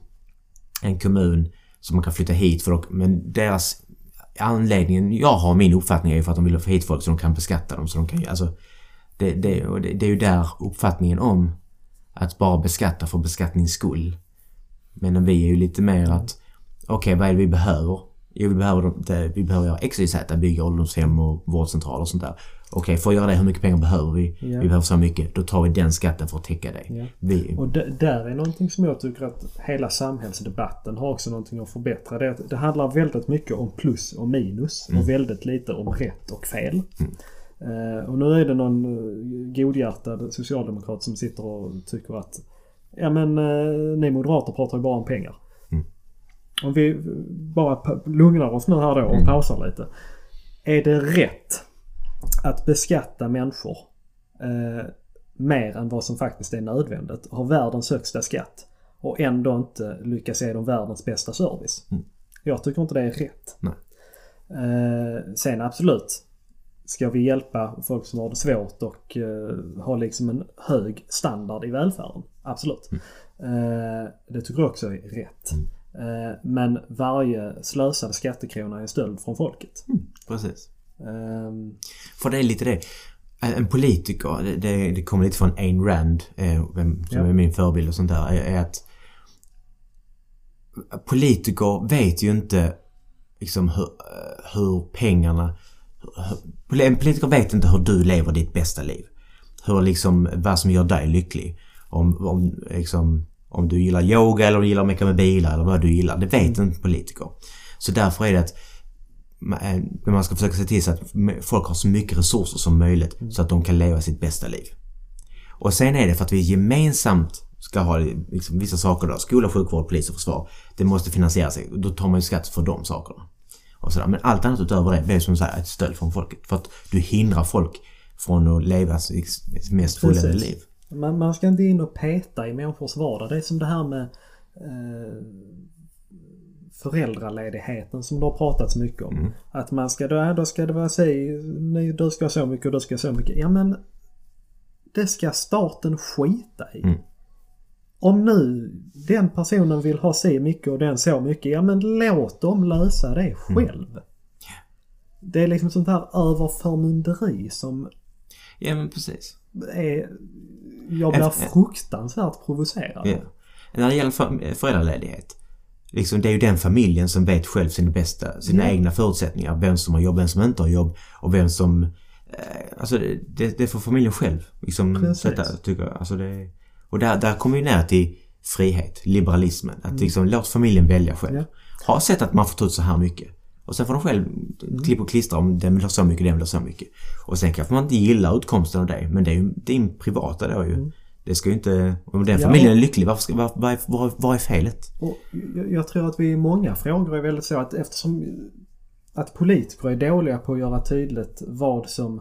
en kommun som man kan flytta hit för. Och, men deras anledningen jag har min uppfattning är ju för att de vill få hit folk så de kan beskatta dem. Så de kan ju, alltså, det, det, och det, det är ju där uppfattningen om att bara beskatta för beskattnings skull. Men vi är ju lite mer att okej, vad är det vi behöver? Jo, vi behöver, vi behöver göra XYZ, bygga ålderdomshem och vårdcentraler och sånt där. Okej, för att göra det, hur mycket pengar behöver vi? Ja. Vi behöver så mycket. Då tar vi den skatten för att täcka det. Ja. Vi, Och där är någonting som jag tycker att hela samhällsdebatten har också någonting att förbättra. Det, att det handlar väldigt mycket om plus och minus och väldigt lite om rätt och fel. Eh, och nu är det någon uh, godhjärtad socialdemokrat som sitter och tycker att Ja men eh, ni moderater pratar ju bara om pengar. Om vi bara lugnar oss nu här då och pausar lite. Är det rätt att beskatta människor eh, mer än vad som faktiskt är nödvändigt. Har världens högsta skatt och ändå inte lyckas ge dem världens bästa service. Jag tycker inte det är rätt. Eh, sen absolut. Ska vi hjälpa folk som har det svårt och eh, ha liksom en hög standard i välfärden? Absolut. Eh, det tycker jag också är rätt. Eh, men varje slösad skattekrona är en stöld från folket. precis. Ehm, För det är lite det. En politiker, det, det, det kommer lite från Ayn Rand, eh, som Ja. är min förebild och sånt där, är, är att politiker vet ju inte liksom hur, eh, hur pengarna... hur- En politiker vet inte hur du lever ditt bästa liv. Hur liksom, vad som gör dig lycklig. Om, om, liksom, om du gillar yoga eller om du gillar att mecka med bilar eller vad du gillar. Det vet inte politiker. Så därför är det att man ska försöka se till så att folk har så mycket resurser som möjligt så att de kan leva sitt bästa liv. Och sen är det för att vi gemensamt ska ha liksom, vissa saker då. Skola, sjukvård, polis och försvar. Det måste finansiera sig. Då tar man ju skatt för de sakerna. Och sådär. Men allt annat utöver det, det är som sagt ett stöld från folket. För att du hindrar folk från att leva sitt mest fulländade liv. Man, man ska inte in och peta i människors vardag. Det är som det här med eh, föräldraledigheten som det har pratats mycket om. Mm. Att man ska, då, då ska det vara si, du ska så mycket och du ska så mycket. Ja men det ska staten skita i. Mm. Om nu den personen vill ha si mycket och den så mycket, ja men låt dem lösa det själv. Mm. Det är liksom sånt här överförmynderi som... Ja men precis. Är, jag blir fruktansvärt provocerad. Ja. När det gäller för, föräldraledighet. Liksom, det är ju den familjen som vet själv sina bästa, sina ja. egna förutsättningar. Vem som har jobb, vem som inte har jobb och vem som... Eh, alltså det, det får familjen själv liksom sätta, tycker jag. Alltså det, och där, där kommer vi ner till frihet, liberalismen. Att mm. liksom låt familjen välja själv. Ja. Ha sett att man får ta ut så här mycket. Och sen får de själv mm. klippa och klistra om den vill ha så mycket, den vill ha så mycket. Och sen kanske man inte gillar utkomsten av det. Men det är ju din privata då ju. Mm. Det ska ju inte... Om den familjen ja, är lycklig, varför ska, var, var, var, var är felet? Och jag, tror att vi i många frågor är väldigt så att eftersom att politiker är dåliga på att göra tydligt vad som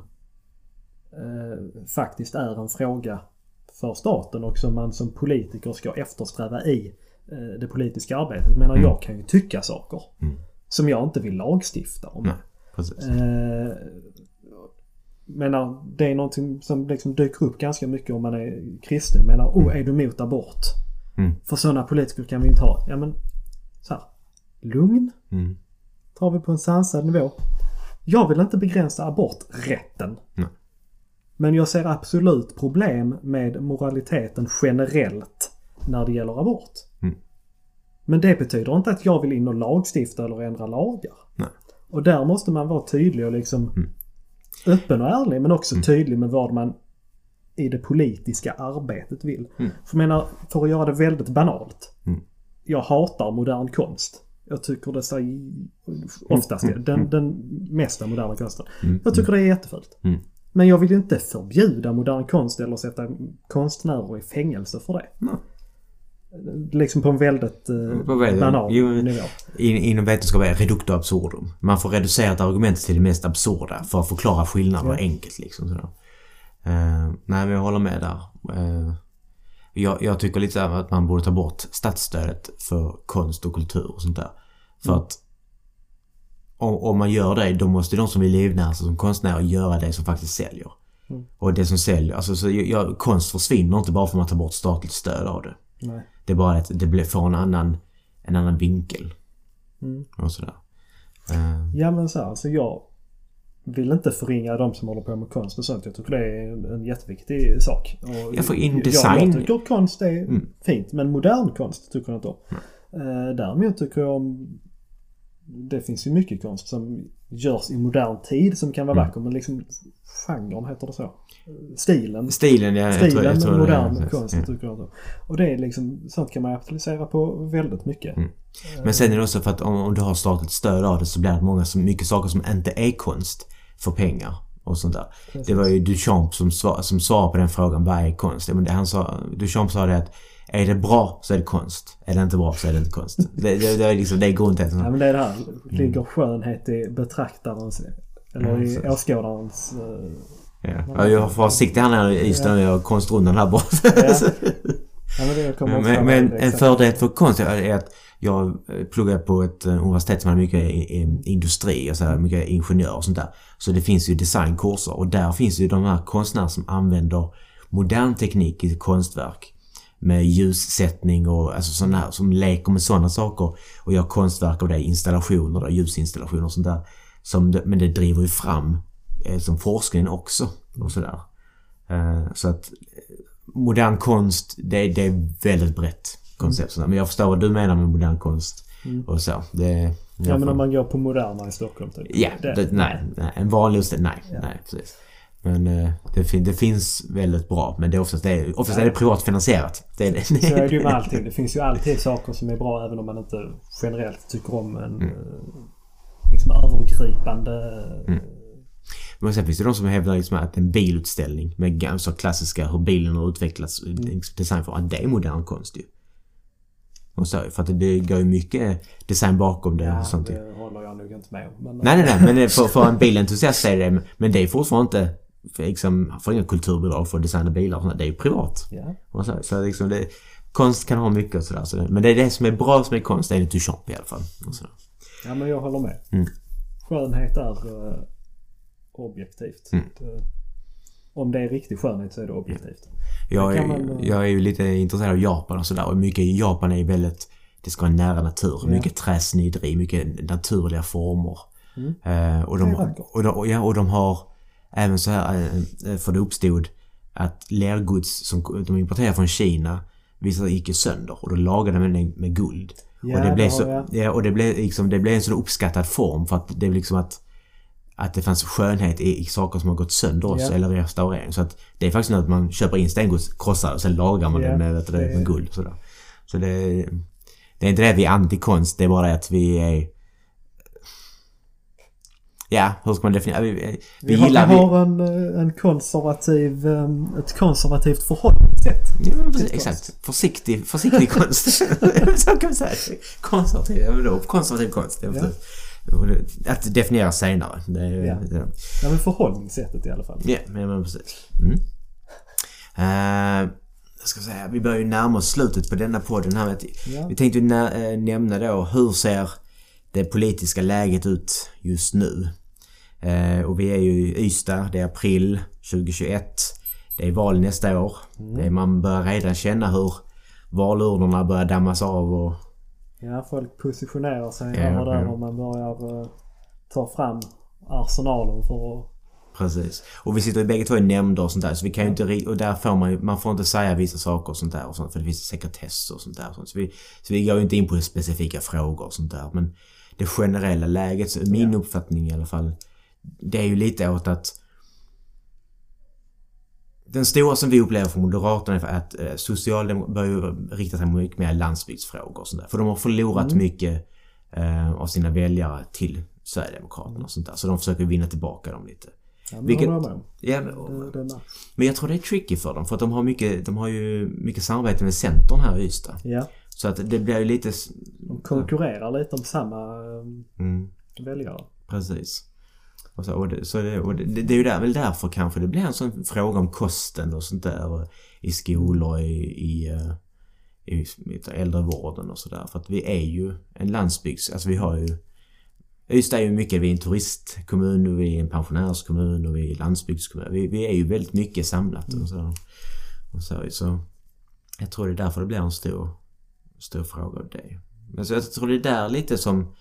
eh, faktiskt är en fråga för staten och som man som politiker ska eftersträva i eh, det politiska arbetet. Menar, mm. jag kan ju tycka saker mm. som jag inte vill lagstifta om. Precis. Eh, menar, det är någonting som liksom dyker upp ganska mycket om man är kristen. Menar, oh, är du emot abort? Mm. För sådana politiker kan vi inte ha. Ja men, så här, lugn. Mm. Tar vi på en sansad nivå. Jag vill inte begränsa aborträtten. Nej. Men jag ser absolut problem med moraliteten generellt när det gäller abort. Mm. Men det betyder inte att jag vill in och lagstifta eller ändra lagar. Nej. Och där måste man vara tydlig och liksom mm. Öppen och ärlig men också mm. tydlig med vad man i det politiska arbetet vill. Mm. För menar, för att göra det väldigt banalt. Mm. Jag hatar modern konst. Jag tycker det säger oftast det. Den, mm. den mesta moderna konsten. Jag tycker det är jättefult. Men jag vill ju inte förbjuda modern konst eller sätta konstnärer i fängelse för det. Liksom på en väldigt eh, jo, nivå. In, inom vetenskap är reducto absurdum. Man får reducera ett argument till det mest absurda för att förklara skillnader ja. enkelt. Liksom, sådär. Uh, nej men jag håller med där. Uh, jag, jag, tycker lite att man borde ta bort statsstödet för konst och kultur och sånt där. För mm. att om, man gör det, då måste de som vill livnära sig som konstnärer göra det som faktiskt säljer. Mm. Och det som säljer, alltså så, ja, konst försvinner inte bara för att man tar bort statligt stöd av det. Nej. Det är bara att det blir, får en annan, en annan vinkel. Mm. Och sådär. Uh. Ja men så alltså jag vill inte förringa de som håller på med konst och sånt. Jag tycker det är en, en jätteviktig sak. Och jag får in design. Jag, jag tycker konst är mm. fint men modern konst tycker jag inte om. Mm. Uh, däremot tycker jag om det finns ju mycket konst som görs i modern tid som kan vara mm. vacker men liksom genren heter det så. Stilen. Stilen, ja. Stilen, jag tror, jag tror modern det, konst ja. tycker jag. Och det är liksom, sånt kan man applicera på väldigt mycket. Mm. Men sen är det också för att om, om, du har statligt stöd av det så blir det många, så mycket saker som inte är konst för pengar. Och sånt där. Precis. Det var ju Duchamp som, svar, som svarade på den frågan, vad är konst? Men han sa, Duchamp sa det att är det bra så är det konst. Är det inte bra så är det inte konst. Det, det, det är liksom det är grundtesen. Ja men det är det här. Ligger mm. skönhet i betraktarens eller mm, i åskådarens... Uh, ja. jag får vara försiktig här i Ystad. Jag har konstrundan här borta. Ja. Ja, men, men, men en fördel för konst är att jag pluggade på ett eh, universitet som hade mycket industri och så här, mycket ingenjör och sånt där. Så det finns ju designkurser och där finns ju de här konstnärer som använder modern teknik i konstverk med ljussättning och alltså sådana här som leker med sådana saker och gör konstverk av det, installationer, då, ljusinstallationer och sånt där. Som det, men det driver ju fram eh, som forskningen också och sådär. Eh, så att eh, modern konst, det, det är väldigt brett koncept. Mm. Men jag förstår vad du menar med modern konst mm. och så. Det, ja men om man går på Moderna i Stockholm typ. Ja, det, nej, nej. En vanlig nej, ja. nej precis. Men eh, det, fin det, finns väldigt bra. Men det är oftast, det är, oftast är det privatfinansierat. Det är det. Så är det ju med (laughs) allting. Det finns ju alltid saker som är bra även om man inte generellt tycker om en, mm. Eh, liksom övergripande... Mm. Men sen finns det de som hävdar liksom att en bilutställning med ganska klassiska hur bilen har utvecklats, mm. design för att det är modern konst ju. Och så, för att det går ju mycket design bakom det ja, och sånt. det håller jag nog inte med om. Men, nej, nej, nej. Men för, för en bilentusiast är det Men det är fortfarande inte... För, liksom, får inga kulturbidrag för att designa bilar. Det är ju privat. Och så, så liksom det, konst kan ha mycket och sådär. Så men det är det som är bra som är konst enligt Duchamp i alla fall. Ja, men jag håller med. Mm. Skönhet är uh, objektivt. Mm. Det, om det är riktig skönhet så är det objektivt. Jag är, man, uh, jag är ju lite intresserad av Japan och sådär. Och mycket i Japan är väldigt... Det ska vara nära natur. Ja. Mycket träsnideri, mycket naturliga former. Mm. Eh, och, de, och, de, och, ja, och de har även så här, eh, för det uppstod att lergods som de importerade från Kina sig gick ju sönder och då lagade de det med guld. Ja, och det blev har så, ja, och det blev liksom, det blev en sån uppskattad form för att det blev liksom att att det fanns skönhet i, i saker som har gått sönder också, Ja. eller restaurering. Så att det är faktiskt något att man köper in stengods, krossar och sen lagar man Ja, det med, vet du, det- med guld. Sådär. Så det, det är inte det att vi är antikonst, det är bara det att vi är... Ja, hur ska man definiera? Vi, vi, Vi, har, gillar... vi har en, eh, en konservativ, um, ett konservativt förhållningssätt. Ja, precis, exakt. Försiktig, försiktig (laughs) konst. (laughs) så kan man säga. Konservativ, ja men då, konservativ konst. Ja. Att definiera senare. Det är, Ja. det, Ja men förhållningssättet i alla fall. Ja, men, precis. Mm. Jag ska säga, vi börjar ju närma oss slutet på denna podden här. Ja. Vi tänkte nä- eh, nämna då hur ser det politiska läget ut just nu? Eh, och vi är ju i Ystad, det är april 2021. Det är val nästa år. Det är, man börjar redan känna hur valurnorna börjar dammas av och Ja, folk positionerar sig Ja, över där ja. och man börjar uh, ta fram arsenalen för att... Precis. Och vi sitter ju bägge två i nämnder och sånt där så vi kan ju inte och där får man ju, man får inte säga vissa saker och sånt där och sånt för det finns sekretess och sånt där. och sånt. Så vi, så vi går ju inte in på specifika frågor och sånt där men det generella läget, min uppfattning i alla fall, det är ju lite åt att den stora som vi upplever från Moderaterna är att eh, socialdemokraterna börjar rikta sig mycket mer landsbygdsfrågor och sånt där. För de har förlorat mycket eh, av sina väljare till Sverigedemokraterna och sånt där. Så de försöker vinna tillbaka dem lite. Ja, men Vilket- med. Ja, men, det men jag tror det är tricky för dem för att de har mycket, de har ju mycket samarbete med Centern här i Ystad. Ja, Så att det blir ju lite... de konkurrerar lite om samma um, Mm, väljare. precis. Och så, och det, så det, och det, det är ju där, väl därför kanske det blir en sån fråga om kosten och sånt där i skolor i, i, eh, i, i äldrevården och sådär. För att vi är ju en landsbygds... Alltså vi har ju... Ystad är ju mycket, vi är en turistkommun och vi är en pensionärskommun och vi är en landsbygdskommun. Vi, vi är ju väldigt mycket samlat och så. Och så, så jag tror det är därför det blir en stor, stor fråga av det. Men så jag tror det är där lite som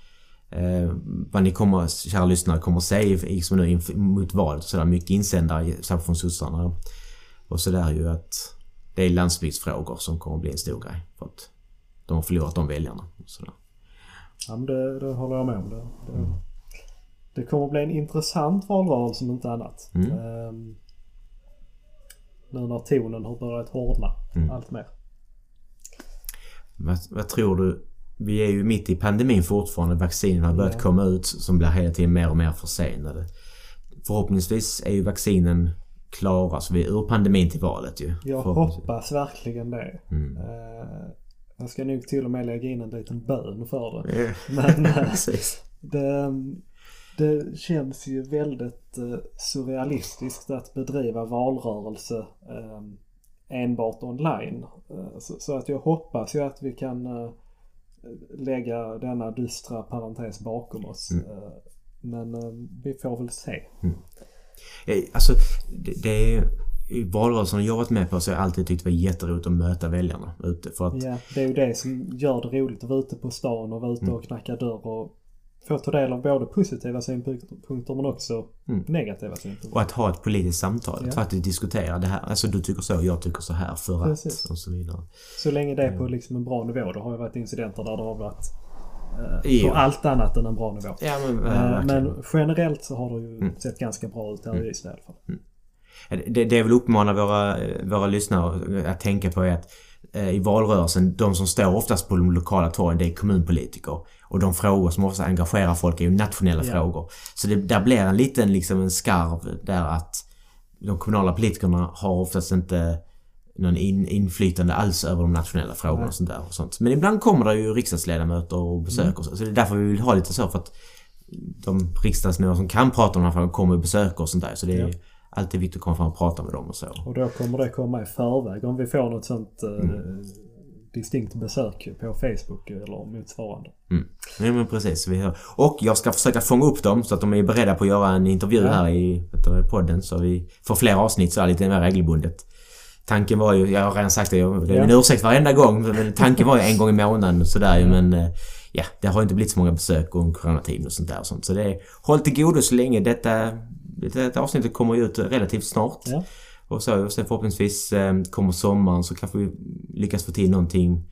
eh, vad ni kommer, kära lyssnare, kommer se liksom nu mot valet och sådär. Mycket insändare, särskilt från sossarna. Och sådär ju att det är landsbygdsfrågor som kommer att bli en stor grej. För att de har förlorat de väljarna. Och sådär. Ja, men det, det håller jag med om. Det, det, det kommer att bli en intressant valrörelse om inte annat. Mm. Um, nu när tonen har börjat hårdna Mm. allt mer. Vad, vad tror du? Vi är ju mitt i pandemin fortfarande. Vaccinen har börjat Ja. komma ut som blir hela tiden mer och mer försenade. Förhoppningsvis är ju vaccinen klara så vi är ur pandemin till valet ju. Jag hoppas verkligen det. Mm. Eh, jag ska nog till och med lägga in en liten bön för det. Ja, Men eh, (laughs) det, det känns ju väldigt eh, surrealistiskt att bedriva valrörelse enbart online. Så, så att jag hoppas ju att vi kan lägga denna dystra parentes bakom oss. Mm. Eh, men eh, vi får väl se. Eh, Alltså, det, det är... I valrörelsen jag varit med på så har jag alltid tyckt det var jätteroligt att möta väljarna ute. För att, Ja, det är ju det som gör det roligt att vara ute på stan och vara ute Mm. och knacka dörr och få ta del av både positiva synpunkter men också Mm. negativa synpunkter. och att ha ett politiskt samtal. Ja. Att faktiskt diskutera det här. Alltså du tycker så, jag tycker så här för Precis. att och så vidare. Så länge det är Mm. på liksom en bra nivå. Det har ju varit incidenter där det har varit eh, på allt annat än en bra nivå. Ja men, Eh, verkligen. men generellt så har det ju Mm. sett ganska bra ut här i Ystad i alla fall. Det, det jag vill uppmana våra, våra lyssnare att tänka på är att eh, i valrörelsen, de som står oftast på de lokala torgen, det är kommunpolitiker. Och de frågor som ofta engagerar folk är ju nationella Ja. frågor. Så det, där blir en liten liksom en skarv där att de kommunala politikerna har oftast inte någon in, inflytande alls över de nationella frågorna och sånt där och sånt. Men ibland kommer det ju riksdagsledamöter och besöker Mm. så. Så det är därför vi vill ha lite så för att de riksdagsmän som kan prata om de här frågorna kommer och besöker och sånt där. Så det är Ja. alltid viktigt att komma fram och prata med dem och så. Och då kommer det komma i förväg om vi får något sånt eh, Mm. Distinkt besök på Facebook eller motsvarande. Nej men precis. Vi hör. Och jag ska försöka fånga upp dem så att de är beredda på att göra en intervju Ja. här i du, podden så vi får fler avsnitt så här lite mer regelbundet. Tanken var ju, jag har redan sagt det, jag- det är en Ja. ursäkt varenda gång, men tanken var ju en gång i månaden och sådär ju men eh, ja, det har inte blivit så många besök och coronatiden och sånt där och sånt. Så det är, håll till godo så länge detta, detta avsnittet kommer ju ut relativt snart. Ja. Och så och sen förhoppningsvis eh, kommer sommaren så kanske vi lyckas få till någonting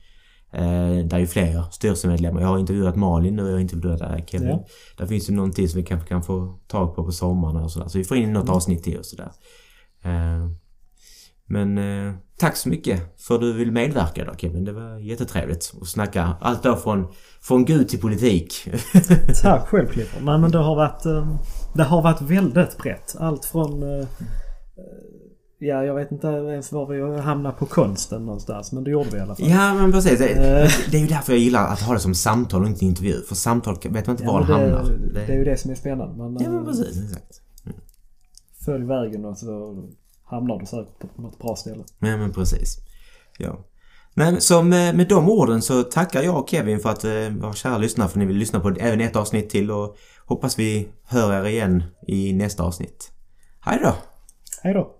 Eh, där är ju fler styrelsemedlemmar. Jag har intervjuat Malin nu och jag har intervjuat äh, Kevin. Ja. Där finns ju någonting som vi kanske kan få tag på på sommaren och sådär. Så vi får in något Mm. avsnitt till och sådär. Eh, men eh, tack så mycket för att du vill medverka då Kevin. Det var jättetrevligt att snacka allt då från, från Gud till politik. (laughs) Tack själv Clifford. Nej men det har varit, eh, det har varit väldigt brett. Allt från eh, eh, Ja, jag vet inte ens var vi hamnade på konsten någonstans. Men det gjorde vi i alla fall. ja men precis. Det, Eh. det är ju därför jag gillar att ha det som samtal och inte intervju. För samtal vet man inte Ja, var det hamnar. det, det är ju det som är spännande. Men, Ja men eh, precis, exakt. följ vägen och så hamnar du säkert på något bra ställe. Ja men precis. Ja. Men så med, med de orden så tackar jag och Kevin för att eh, vara kära lyssnare för att ni vill lyssna på även ett avsnitt till och hoppas vi hör er igen i nästa avsnitt. Hej då! Hej då!